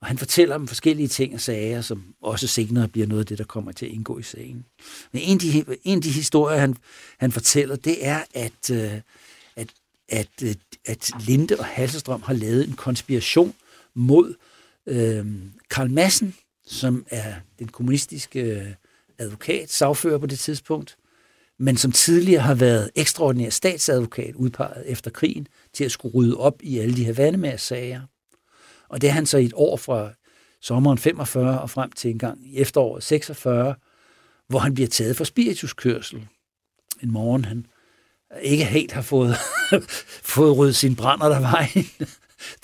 og han fortæller om forskellige ting og sager, som også senere bliver noget af det, der kommer til at indgå i sagen. Men en af de, en af de historier, han, han fortæller, det er, at, øh, at, at, øh, at Linde og Hasselstrøm har lavet en konspiration mod øh, Karl Madsen, som er den kommunistiske øh, advokat, sagfører på det tidspunkt, men som tidligere har været ekstraordinær statsadvokat udpeget efter krigen til at skulle rydde op i alle de her vandemærsager. Og det er han så i et år fra sommeren 45 og frem til en gang i efteråret 46, hvor han bliver taget for spirituskørsel. En morgen, han ikke helt har fået, fået ryddet sin brænder der vejen.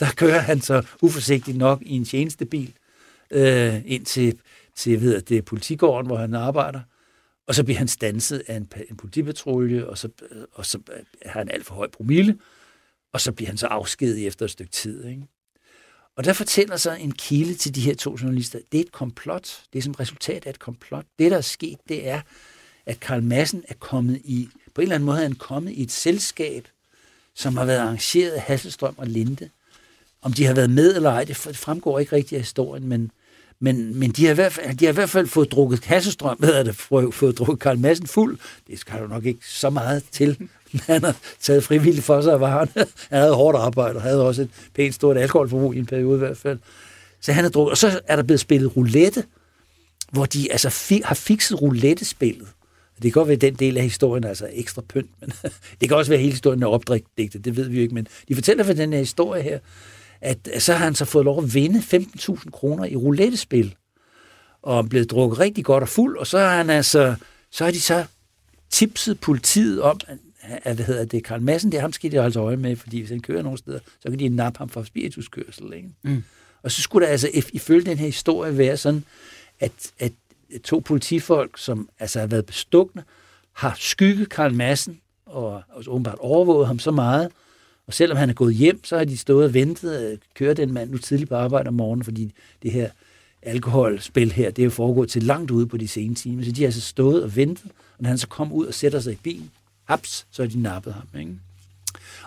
Der kører han så uforsigtigt nok i en tjenestebil øh, ind til til ved at det er politigården, hvor han arbejder, og så bliver han stanset af en, en politipatrulje, og så, og så har han alt for høj promille, og så bliver han så afskediget efter et stykke tid. Ikke? Og der fortæller så en kilde til de her to journalister, det er et komplot. Det er som resultat af et komplot. Det, der er sket, det er, at Karl Madsen er kommet i, på en eller anden måde er han kommet i et selskab, som har været arrangeret af Hasselstrøm og Linde. Om de har været med eller ej, det fremgår ikke rigtigt af historien, men, men, men de, har i hvert fald, de har i hvert fald fået drukket kassestrøm, hvad er det, fået, fået drukket Karl Madsen fuld. Det skal jo nok ikke så meget til, han har taget frivilligt for sig af varen. Han havde hårdt arbejde og havde også et pænt stort alkoholforbrug i en periode i hvert fald. Så han har drukket, og så er der blevet spillet roulette, hvor de altså fi, har fikset roulette-spillet. Det kan godt være, at den del af historien er altså ekstra pynt, men det kan også være, at hele historien er opdigtet, det ved vi jo ikke. Men de fortæller for den her historie her, at så har han så fået lov at vinde 15.000 kroner i roulette-spil, og blevet drukket rigtig godt og fuld, og så har han altså, så har de så tipset politiet om, at, hvad hedder det, Karl Madsen, det er ham skal de holde øje med, fordi hvis han kører nogle steder, så kan de nappe ham for spirituskørsel. Ikke? Mm. Og så skulle der altså ifølge den her historie være sådan, at, at to politifolk, som altså har været bestukne, har skygget Karl Madsen og, og åbenbart overvåget ham så meget, og selvom han er gået hjem, så har de stået og ventet øh, at køre den mand nu tidligt på arbejde om morgenen, fordi det her alkoholspil her, det er jo foregået til langt ude på de sene timer. Så de har altså stået og ventet, og når han så kom ud og sætter sig i bilen, haps, så har de nappet ham. Ikke?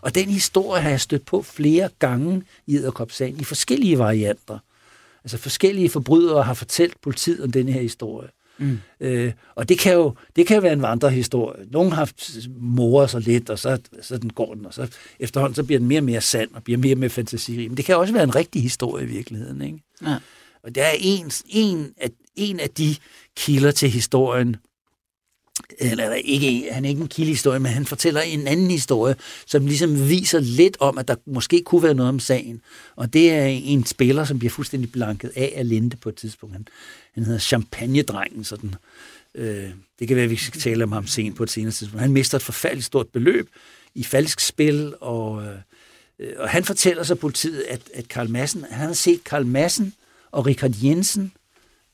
Og den historie har jeg stødt på flere gange i Edderkopsagen, i forskellige varianter. Altså forskellige forbrydere har fortalt politiet om denne her historie. Mm. Øh, og det kan, jo, det kan jo være en vandrehistorie. Nogle har moret sig lidt, og så, så den går den, og så efterhånden så bliver den mere og mere sand, og bliver mere og mere fantasirig. Men det kan også være en rigtig historie i virkeligheden. Ikke? Ja. Og der er en, en, af, en af de kilder til historien, eller ikke, han er ikke en kildehistorie, men han fortæller en anden historie, som ligesom viser lidt om, at der måske kunne være noget om sagen. Og det er en spiller, som bliver fuldstændig blanket af af Linde på et tidspunkt. Han, han hedder Champagne-drengen, sådan. Øh, det kan være, at vi skal tale om ham sent på et senere tidspunkt. Han mister et forfærdeligt stort beløb i falsk spil, og, øh, og han fortæller så politiet, at, at Karl Madsen, han har set Karl Madsen og Richard Jensen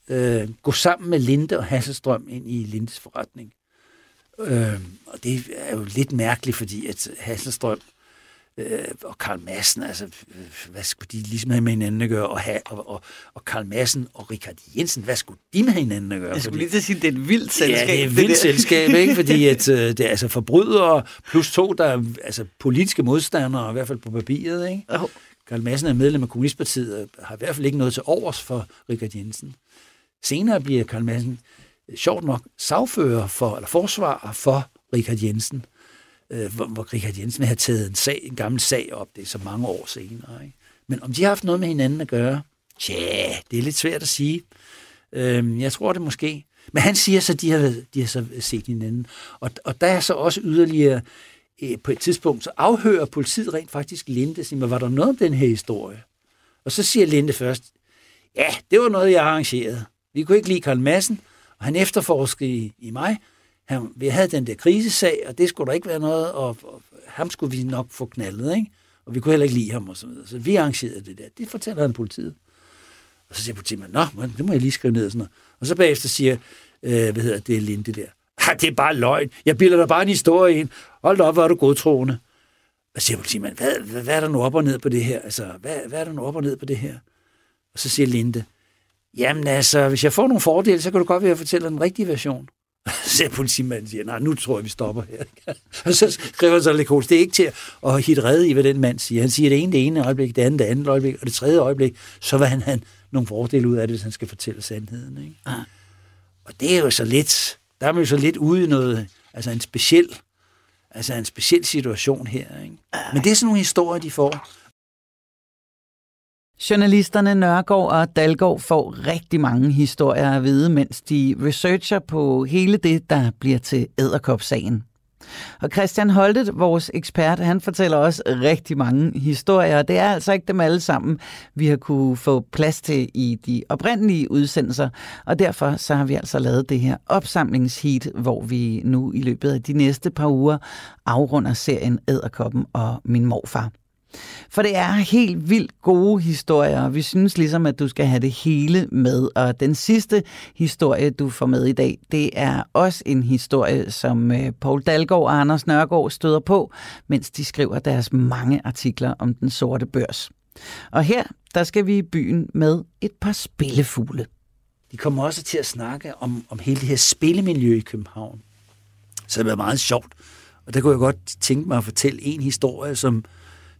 øh, gå sammen med Linde og Hasselstrøm ind i Lindes forretning. Øh, og det er jo lidt mærkeligt, fordi at Hasselstrøm øh, og Karl Madsen, altså, øh, hvad skulle de ligesom have med hinanden at gøre? Og, ha, og, og, og Karl Madsen og Richard Jensen, hvad skulle de med hinanden at gøre?
Jeg skulle lige til sige, det er et vildt selskab.
Ja, det er et vildt selskab, ikke? fordi at, øh, det er altså forbrydere, plus to, der er altså, politiske modstandere, i hvert fald på papiret. Ikke? Oh. Karl Madsen er medlem af Kommunistpartiet, og har i hvert fald ikke noget til overs for Richard Jensen. Senere bliver Karl Madsen sjovt nok sagfører for, eller forsvarer for Richard Jensen, øh, hvor, hvor Richard Jensen havde taget en, sag, en gammel sag op, det er så mange år senere. Ikke? Men om de har haft noget med hinanden at gøre, tja, det er lidt svært at sige. Øh, jeg tror det måske. Men han siger så, at de har, de har så set hinanden. Og, og der er så også yderligere, øh, på et tidspunkt, så afhører politiet rent faktisk Linde, siger, var der noget om den her historie? Og så siger Linde først, ja, det var noget, jeg arrangerede. Vi kunne ikke lide Karl Madsen, og han efterforskede i, i mig. Han, vi havde den der krisesag, og det skulle der ikke være noget, og, og ham skulle vi nok få knaldet, ikke? Og vi kunne heller ikke lide ham og så videre. Så vi arrangerede det der. Det fortæller han politiet. Og så siger politiet, nå, det må jeg lige skrive ned og sådan noget. Og så bagefter siger, øh, hvad hedder det, Linde der. Ha, det er bare løgn. Jeg bilder dig bare en historie ind. Hold da op, hvor er du godtroende. Og så siger politiet, hvad, hvad, hvad, er der nu op og ned på det her? Altså, hvad, hvad er der nu op og ned på det her? Og så siger Linde, Jamen altså, hvis jeg får nogle fordele, så kan du godt være, at jeg fortæller den rigtige version. Så politimanden siger, nej, nu tror jeg, vi stopper her. og så skriver han så lidt det er ikke til at hit redde i, hvad den mand siger. Han siger det ene det ene øjeblik, det andet det andet øjeblik, og det tredje øjeblik, så vil han have nogle fordele ud af det, hvis han skal fortælle sandheden. Ikke? Ah. Og det er jo så lidt, der er man jo så lidt ude i noget, altså en speciel, altså en speciel situation her. Ikke? Men det er sådan nogle historier, de får.
Journalisterne Nørgaard og Dalgaard får rigtig mange historier at vide, mens de researcher på hele det, der bliver til æderkopsagen. Og Christian Holtet, vores ekspert, han fortæller også rigtig mange historier, og det er altså ikke dem alle sammen, vi har kunne få plads til i de oprindelige udsendelser, og derfor så har vi altså lavet det her opsamlingsheat, hvor vi nu i løbet af de næste par uger afrunder serien Æderkoppen og min morfar. For det er helt vildt gode historier, og vi synes ligesom, at du skal have det hele med. Og den sidste historie, du får med i dag, det er også en historie, som øh, Paul Dalgaard og Anders Nørgaard støder på, mens de skriver deres mange artikler om den sorte børs. Og her, der skal vi i byen med et par spillefugle.
De kommer også til at snakke om, om hele det her spillemiljø i København. Så det var meget sjovt. Og der kunne jeg godt tænke mig at fortælle en historie, som,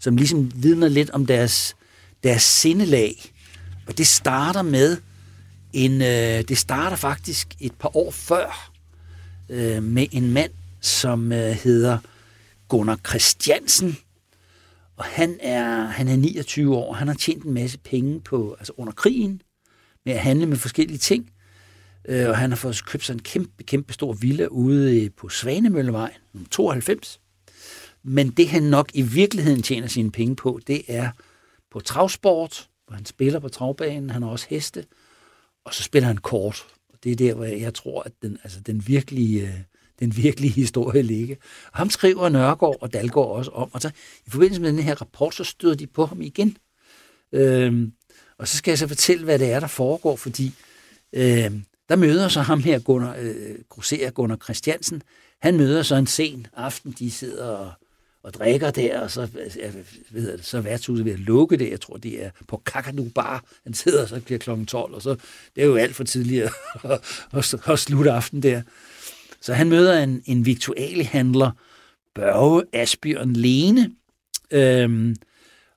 som ligesom vidner lidt om deres, deres sindelag. Og det starter med en, øh, det starter faktisk et par år før øh, med en mand, som øh, hedder Gunnar Christiansen. Og han er, han er 29 år. Han har tjent en masse penge på, altså under krigen med at handle med forskellige ting. Øh, og han har fået købt sig en kæmpe, kæmpe stor villa ude på Svanemøllevej, 92. Men det han nok i virkeligheden tjener sine penge på, det er på travsport, hvor han spiller på travbanen, han har også heste, og så spiller han kort. Og det er der, hvor jeg tror, at den, altså den, virkelige, øh, den virkelige historie ligger. Og ham skriver Nørgaard og Dalgaard også om, og så i forbindelse med den her rapport, så støder de på ham igen. Øhm, og så skal jeg så fortælle, hvad det er, der foregår, fordi øhm, der møder så ham her, Gunnar, øh, grosserer Gunnar Christiansen. Han møder så en sen aften, de sidder og, og drikker der, og så, jeg ved så er værtshuset ved at lukke det. Jeg tror, det er på Kakadu Bar. Han sidder, så bliver klokken 12, og så det er jo alt for tidligt at, at, slutte aften der. Så han møder en, en handler, Børge Asbjørn Lene, øhm,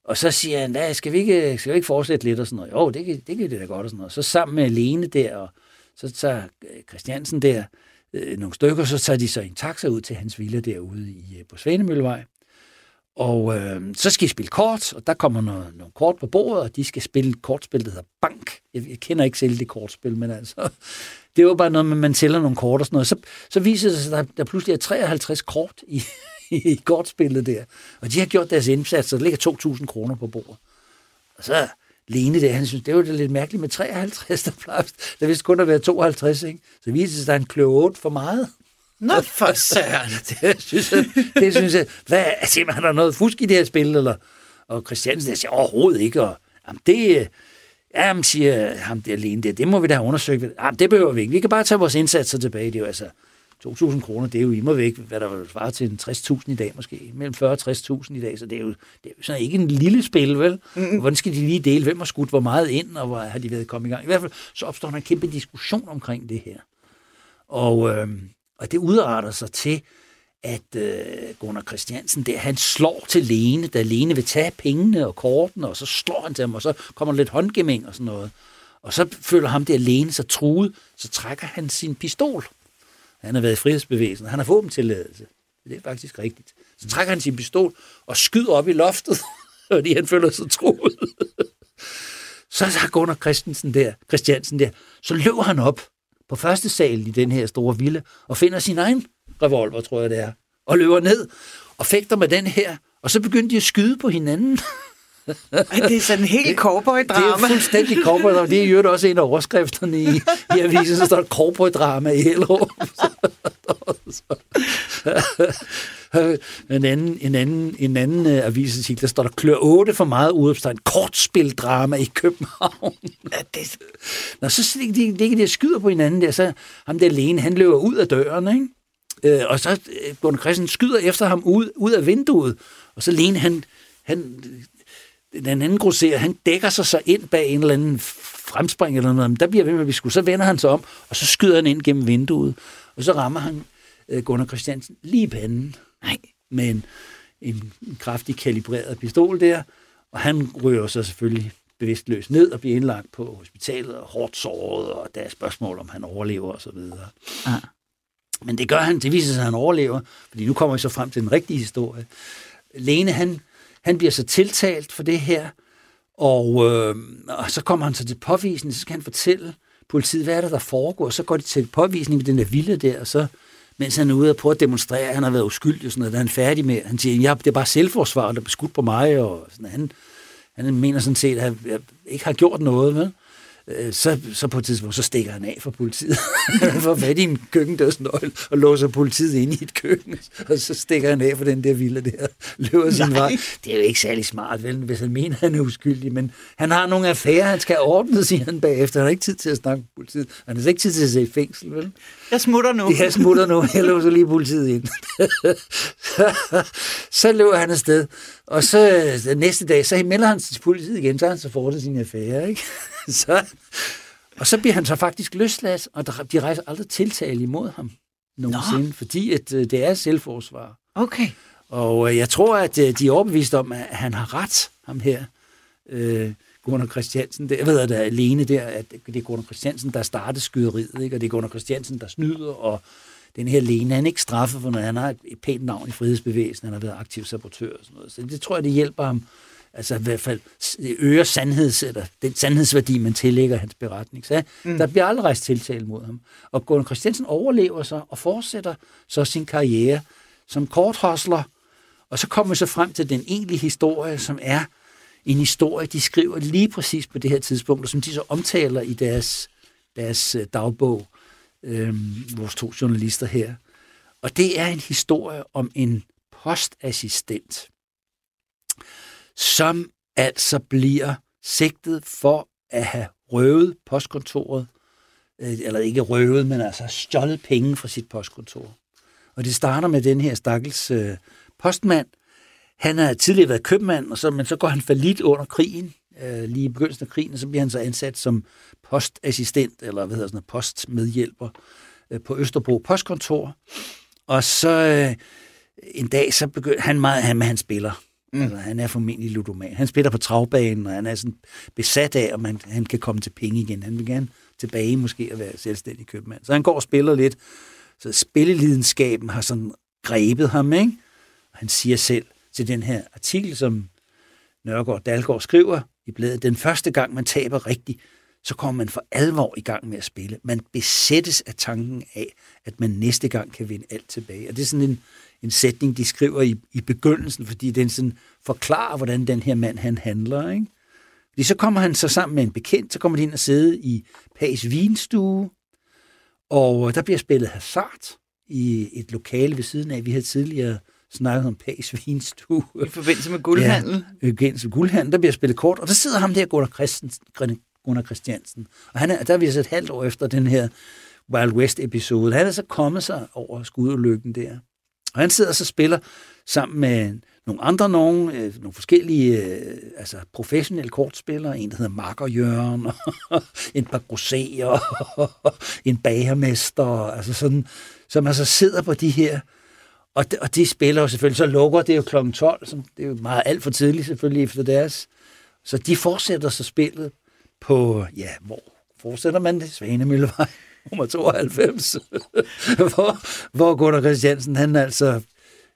og så siger han, hvad, skal vi ikke, skal vi ikke fortsætte lidt og sådan noget? Jo, det kan, det kan det da godt og sådan noget. Så sammen med Lene der, og så tager øh, Christiansen der øh, nogle stykker, så tager de så en taxa ud til hans villa derude i, øh, på Svanemøllevej. Og øh, så skal I spille kort, og der kommer noget, nogle kort på bordet, og de skal spille et kortspil, der hedder Bank. Jeg, jeg kender ikke selv det kortspil, men altså, det er jo bare noget med, at man tæller nogle kort og sådan noget. Så, så viser det sig, at der, der pludselig er 53 kort i, i kortspillet der. Og de har gjort deres indsats, så der ligger 2.000 kroner på bordet. Og så Lene der, han synes, det var det lidt mærkeligt med 53, der plejer, der vidste kun at være 52, ikke? Så viser det sig, at en kleot 8 for meget.
Nå, for søren.
det synes jeg, det synes jeg hvad, altså, er der noget fusk i det her spil, eller? Og Christiansen der siger, overhovedet ikke, og jamen, det, jamen, siger ham der Lene der, det må vi da have undersøgt. Jamen, det behøver vi ikke. Vi kan bare tage vores indsatser tilbage. Det er jo altså, 2.000 kroner, det er jo immer væk, hvad der var til en 60.000 i dag måske, mellem 40 og 60.000 i dag, så det er jo, det er jo sådan ikke en lille spil, vel? Mm. Hvordan skal de lige dele, hvem har skudt hvor meget ind, og hvor har de været kommet i gang? I hvert fald så opstår der en kæmpe diskussion omkring det her. Og, øh, og det udarter sig til, at øh, Gunnar Christiansen, der, han slår til Lene, da Lene vil tage pengene og kortene, og så slår han til ham, og så kommer der lidt håndgemæng og sådan noget. Og så føler ham der Lene sig truet, så trækker han sin pistol han har været i frihedsbevægelsen. Han har fået tilladelse. Det er faktisk rigtigt. Så trækker han sin pistol og skyder op i loftet, fordi han føler sig truet. så har Gunnar Christensen der, Christiansen der, så løber han op på første sal i den her store ville og finder sin egen revolver, tror jeg det er, og løber ned og fægter med den her, og så begynder de at skyde på hinanden.
det er sådan helt cowboy-drama.
Det er fuldstændig cowboy-drama. Det er jo også en af overskrifterne i, i avisen, så står der cowboy-drama i Hellerup. en anden, en anden, en anden uh, avisartikel, der står der klør 8 for meget udopstegn. Kortspildrama i København. Ja, det... Nå, så ligger de, de, de skyder på hinanden der, så ham der alene, han løber ud af døren, ikke? Øh, og så uh, Gunnar Christen skyder efter ham ud, ud af vinduet, og så Lene, han, han den anden grosserer, han dækker sig så ind bag en eller anden fremspring eller noget, men der bliver ved med, at vi skulle. Så vender han sig om, og så skyder han ind gennem vinduet, og så rammer han øh, Gunnar Christiansen lige i panden. Nej. Med en, en, kraftig kalibreret pistol der, og han ryger så selvfølgelig bevidstløs ned og bliver indlagt på hospitalet og hårdt såret, og der er spørgsmål, om han overlever og så videre. Ah. Men det gør han, det viser sig, at han overlever, fordi nu kommer vi så frem til den rigtige historie. Lene, han han bliver så tiltalt for det her, og, øh, og så kommer han så til påvisning, så skal han fortælle politiet, hvad er der, der foregår. Så går de til påvisning med den der vilde der, og så, mens han er ude og prøve at demonstrere, at han har været uskyldig, og sådan noget, der er han færdig med, han siger, ja, det er bare selvforsvar, der er beskudt på mig, og sådan, han, han mener sådan set, at jeg ikke har gjort noget, vel? øh, så, så på et tidspunkt, så stikker han af fra politiet. han får fat i en køkkendørsnøgle og låser politiet ind i et køkken, og så stikker han af for den der vilde der, løber sin Nej. vej. Det er jo ikke særlig smart, vel, hvis han mener, han er uskyldig, men han har nogle affærer, han skal ordne, siger han bagefter. Han har ikke tid til at snakke med politiet. Han har ikke tid til at se i fængsel, vel?
Jeg smutter nu.
Jeg smutter nu. Jeg låser lige politiet ind. så løber han afsted. Og så den næste dag, så melder han til politiet igen, så har han så fortsat sin affære, ikke? så, og så bliver han så faktisk løsladt, og de rejser aldrig tiltale imod ham nogensinde, Nå. fordi at, øh, det er selvforsvar.
Okay.
Og øh, jeg tror, at øh, de er overbevist om, at han har ret, ham her, øh, Gunnar Christiansen. Det, jeg ved, at der er alene der, at det er Gunnar Christiansen, der startede skyderiet, ikke? og det er Gunnar Christiansen, der snyder, og den her Lene, han er ikke straffet for noget. Han har et pænt navn i frihedsbevægelsen, han har været aktiv sabotør og sådan noget. Så det tror jeg, det hjælper ham altså i hvert fald øger sandheds, eller den sandhedsværdi, man tillægger hans beretning. Så mm. der bliver aldrig rejst tiltale mod ham. Og Gunnar Christiansen overlever sig og fortsætter så sin karriere som korthosler, og så kommer vi så frem til den egentlige historie, som er en historie, de skriver lige præcis på det her tidspunkt, og som de så omtaler i deres, deres øh, dagbog, øh, vores to journalister her. Og det er en historie om en postassistent, som altså bliver sigtet for at have røvet postkontoret, øh, eller ikke røvet, men altså stjålet penge fra sit postkontor. Og det starter med den her stakkels øh, postmand. Han har tidligere været købmand, og så, men så går han for lidt under krigen, øh, lige i begyndelsen af krigen, og så bliver han så ansat som postassistent, eller hvad hedder sådan noget, postmedhjælper øh, på Østerbro Postkontor. Og så øh, en dag, så begynder han meget, han, han spiller Mm. Altså, han er formentlig ludoman. Han spiller på travbanen, og han er sådan besat af, om han, han kan komme til penge igen. Han vil gerne tilbage måske at være selvstændig købmand. Så han går og spiller lidt. Så spillelidenskaben har sådan grebet ham, ikke? Og han siger selv til den her artikel, som Nørgaard Dalgaard skriver i bladet, den første gang, man taber rigtigt, så kommer man for alvor i gang med at spille. Man besættes af tanken af, at man næste gang kan vinde alt tilbage. Og det er sådan en, en sætning, de skriver i, i begyndelsen, fordi den sådan forklarer, hvordan den her mand han handler. Ikke? Fordi så kommer han så sammen med en bekendt, så kommer de ind og sidde i Pags vinstue, og øh, der bliver spillet hasard i et lokale ved siden af. Vi havde tidligere snakket om Pags vinstue.
I forbindelse med guldhandel?
Ja, i forbindelse med guldhandel. Der bliver spillet kort, og der sidder ham der, Gunnar, Christensen, Gunnar Christiansen. Og han er, der er vi så et halvt år efter den her Wild West-episode. Han er så kommet sig over skudulykken der. Og han sidder så og spiller sammen med nogle andre nogen, øh, nogle forskellige øh, altså professionelle kortspillere, en der hedder Marker Jørgen, og en par grosserer, en bagermester, altså sådan, som altså sidder på de her, og de, og de spiller jo selvfølgelig, så lukker det jo kl. 12, som det er jo meget alt for tidligt selvfølgelig efter deres, så de fortsætter så spillet på, ja, hvor fortsætter man det? Svanemøllevej nummer 92, hvor, hvor Gunnar Christiansen, han altså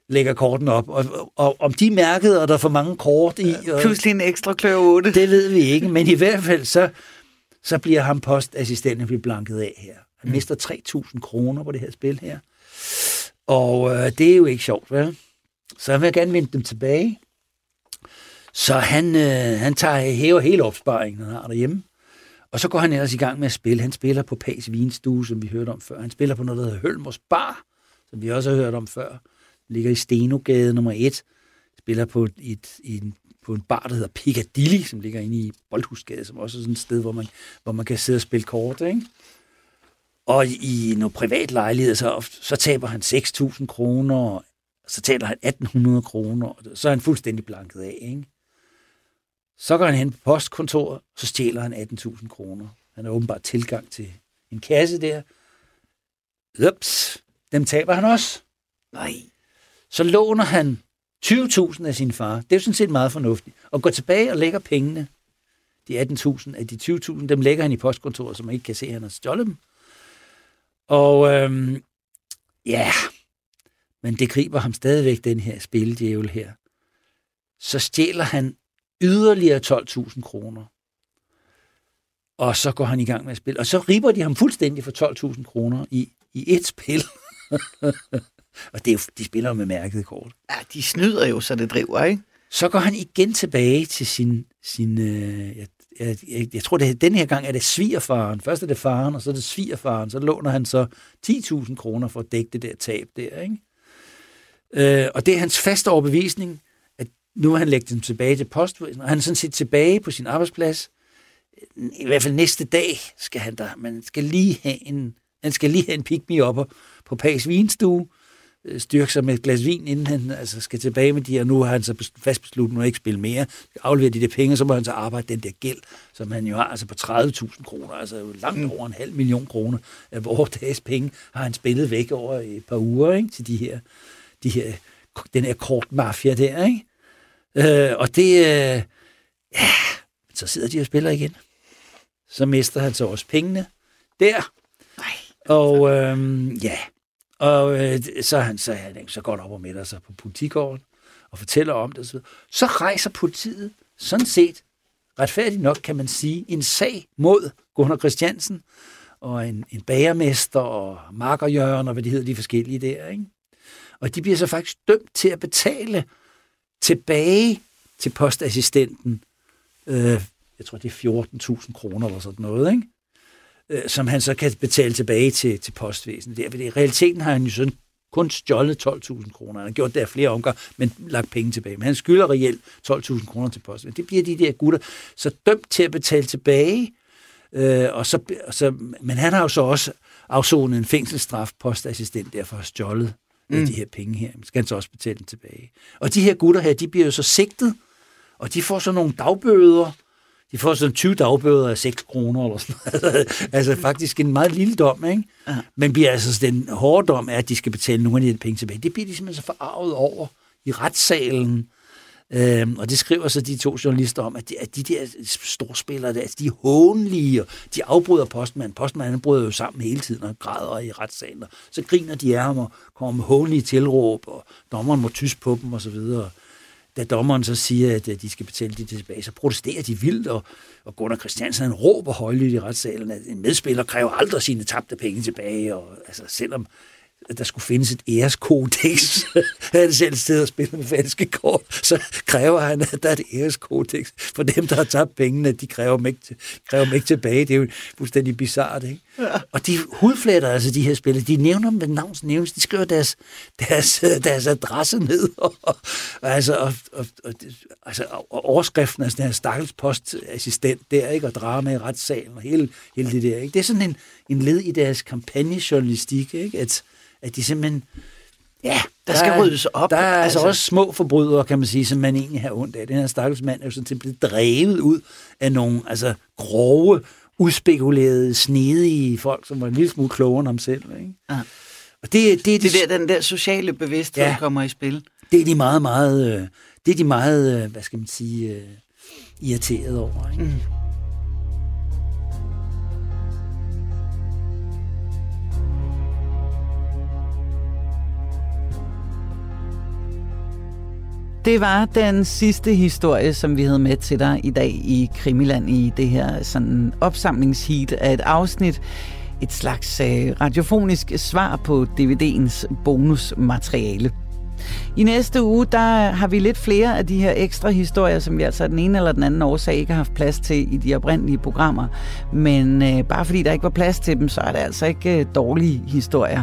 lægger korten op. Og, og om de mærkede, og der er for mange kort i... Og,
Pludselig en ekstra klør 8.
Det ved vi ikke, men i hvert fald så, så bliver ham postassistenten bliver blanket af her. Han mm. mister 3.000 kroner på det her spil her. Og øh, det er jo ikke sjovt, vel? Så han vil gerne vende dem tilbage. Så han, øh, han tager hæver hele opsparingen, han har derhjemme. Og så går han ellers i gang med at spille. Han spiller på Pags Vinstue, som vi hørte om før. Han spiller på noget, der hedder Hølmers Bar, som vi også har hørt om før. Ligger i Stenogade nummer 1. Spiller på, et, en, på en bar, der hedder Piccadilly, som ligger inde i Boldhusgade, som også er sådan et sted, hvor man, hvor man kan sidde og spille kort. Ikke? Og i noget privat lejlighed, så, så taber han 6.000 kroner, og så taber han 1.800 kroner, så er han fuldstændig blanket af. Ikke? Så går han hen på postkontoret, så stjæler han 18.000 kroner. Han har åbenbart tilgang til en kasse der. Ups, dem taber han også.
Nej.
Så låner han 20.000 af sin far. Det er jo sådan set meget fornuftigt. Og går tilbage og lægger pengene. De 18.000 af de 20.000, dem lægger han i postkontoret, så man ikke kan se, at han har stjålet dem. Og øhm, ja, men det griber ham stadigvæk, den her spildjævel her. Så stjæler han yderligere 12.000 kroner. Og så går han i gang med at spille. Og så riber de ham fuldstændig for 12.000 kroner i, i et spil. og det er jo, de spiller jo med mærket kort.
Ja, de snyder jo, så det driver, ikke?
Så går han igen tilbage til sin, sin øh, jeg, jeg, jeg, jeg tror, det den her gang er det svigerfaren. Først er det faren, og så er det svigerfaren. Så låner han så 10.000 kroner for at dække det der tab der, ikke? Øh, og det er hans faste overbevisning, at nu har han lægge dem tilbage til postvæsenet, og han er sådan set tilbage på sin arbejdsplads. I hvert fald næste dag skal han der, man skal lige have en, han skal lige have en me op på Pags vinstue, styrke sig med et glas vin, inden han altså, skal tilbage med de her. Nu har han så fast besluttet, at ikke spille mere. Afleverer de der penge, så må han så arbejde den der gæld, som han jo har altså på 30.000 kroner, altså langt mm. over en halv million kroner af vores dages penge, har han spillet væk over et par uger ikke, til de her, de her, den her kortmafia der. Ikke? Øh, og det, øh, ja, så sidder de og spiller igen. Så mister han så også pengene der. Nej. Og øh, ja, og øh, så, han, så han så godt op og midter sig på politigården og fortæller om det. Så, så rejser politiet sådan set, retfærdigt nok kan man sige, en sag mod Gunnar Christiansen og en, en bagermester og markerjørn og hvad de hedder, de forskellige der. Ikke? Og de bliver så faktisk dømt til at betale tilbage til postassistenten, øh, jeg tror det er 14.000 kroner eller sådan noget, ikke? Øh, som han så kan betale tilbage til, til postvæsenet. Der. I realiteten har han jo sådan kun stjålet 12.000 kroner. Han har gjort det af flere omgange, men lagt penge tilbage. Men han skylder reelt 12.000 kroner til postvæsenet. Det bliver de der gutter så dømt til at betale tilbage. Øh, og så, og så, men han har jo så også afsonet en fængselsstraf postassistent, derfor har stjålet øh, mm. de her penge her. Skal han så også betale dem tilbage. Og de her gutter her, de bliver jo så sigtet, og de får så nogle dagbøder, de får sådan 20 dagbøder af 6 kroner eller sådan noget. altså faktisk en meget lille dom, ikke? Ja. Men bliver altså, den hårde dom er, at de skal betale nogle af de penge tilbage. Det bliver de simpelthen så forarvet over i retssalen. Øhm, og det skriver så de to journalister om, at de, at de der storspillere, der, altså de er hånlige, og de afbryder postmanden. Postmanden bryder jo sammen hele tiden og græder i retssalen. Og så griner de af ham og kommer med hånlige tilråb, og dommeren må tysk på dem osv., og da dommeren så siger, at de skal betale det tilbage, så protesterer de vildt, og, og Gunnar Christiansen han råber højlydt i retssalen, at en medspiller kræver aldrig sine tabte penge tilbage, og altså, selvom der skulle findes et æreskodex. han selv sidder og spiller med falske kort, så kræver han, at der er et æreskodex for dem, der har tabt pengene, de kræver dem ikke, kræver dem ikke tilbage. Det er jo fuldstændig bizart, ikke? Ja. Og de hudfletter altså de her spillere, de nævner dem ved navns nævnes, de skriver deres, deres, deres adresse ned, og, og, altså, og, og, og, altså, og overskriften af sådan her stakkels postassistent der, ikke? og drama i retssalen, og hele, hele det der. Ikke? Det er sådan en, en led i deres kampagnejournalistik, ikke? at at de simpelthen... Ja,
der, der skal er, ryddes op.
Der er altså, altså også små forbrydere, kan man sige, som man egentlig har ondt af. Den her stakkels mand er jo sådan blevet drevet ud af nogle altså, grove, uspekulerede, snedige folk, som var en lille smule klogere end ham selv. Ikke? Ja.
Og det, det, det, det der, den der sociale bevidsthed ja, kommer i spil.
Det er de meget, meget, øh, det er de meget, øh, hvad skal man sige, uh, irriteret over. Ikke? Mm.
Det var den sidste historie, som vi havde med til dig i dag i Krimiland i det her sådan opsamlingsheat af et afsnit. Et slags øh, radiofonisk svar på DVD'ens bonusmateriale. I næste uge, der har vi lidt flere af de her ekstra historier, som vi altså af den ene eller den anden årsag ikke har haft plads til i de oprindelige programmer. Men øh, bare fordi der ikke var plads til dem, så er det altså ikke øh, dårlige historier.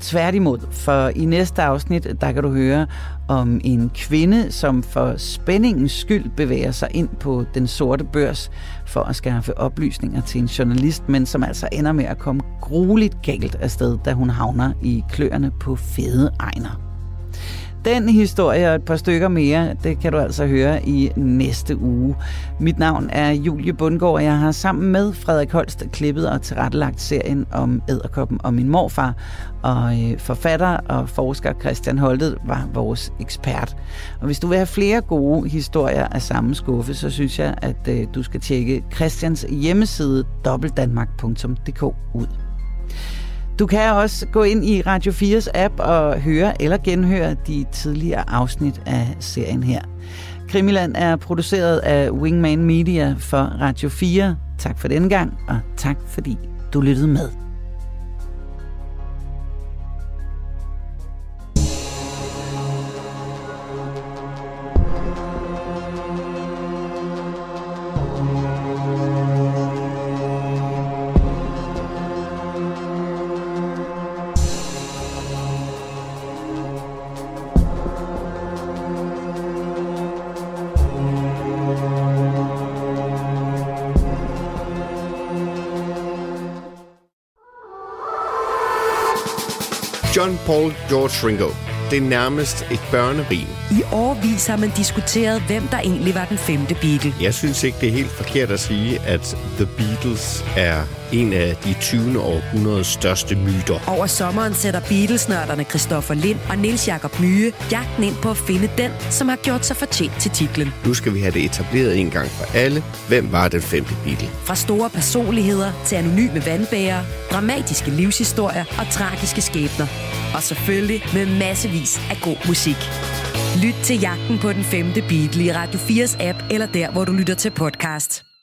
Tværtimod, for i næste afsnit, der kan du høre om en kvinde, som for spændingens skyld bevæger sig ind på den sorte børs for at skaffe oplysninger til en journalist, men som altså ender med at komme grueligt galt afsted, da hun havner i kløerne på fede egner. Den historie og et par stykker mere, det kan du altså høre i næste uge. Mit navn er Julie Bundgaard, og jeg har sammen med Frederik Holst klippet og tilrettelagt serien om æderkoppen og min morfar. Og øh, forfatter og forsker Christian Holtet var vores ekspert. Og hvis du vil have flere gode historier af samme skuffe, så synes jeg, at øh, du skal tjekke Christians hjemmeside dobbeltdanmark.dk ud. Du kan også gå ind i Radio 4's app og høre eller genhøre de tidligere afsnit af serien her. Krimiland er produceret af Wingman Media for Radio 4. Tak for denne gang, og tak fordi du lyttede med.
Paul George Ringo. Det er nærmest et børnerim.
I årvis har man diskuteret, hvem der egentlig var den femte Beatle.
Jeg synes ikke, det er helt forkert at sige, at The Beatles er en af de 20. århundredes største myter.
Over sommeren sætter Beatles-nørderne Christoffer Lind og Nils Jakob Myge jagten ind på at finde den, som har gjort sig fortjent til titlen.
Nu skal vi have det etableret en gang for alle. Hvem var den femte Beatle?
Fra store personligheder til anonyme vandbærere, dramatiske livshistorier og tragiske skæbner. Og selvfølgelig med massevis af god musik. Lyt til jagten på den femte Beatle i Radio 4's app eller der, hvor du lytter til podcast.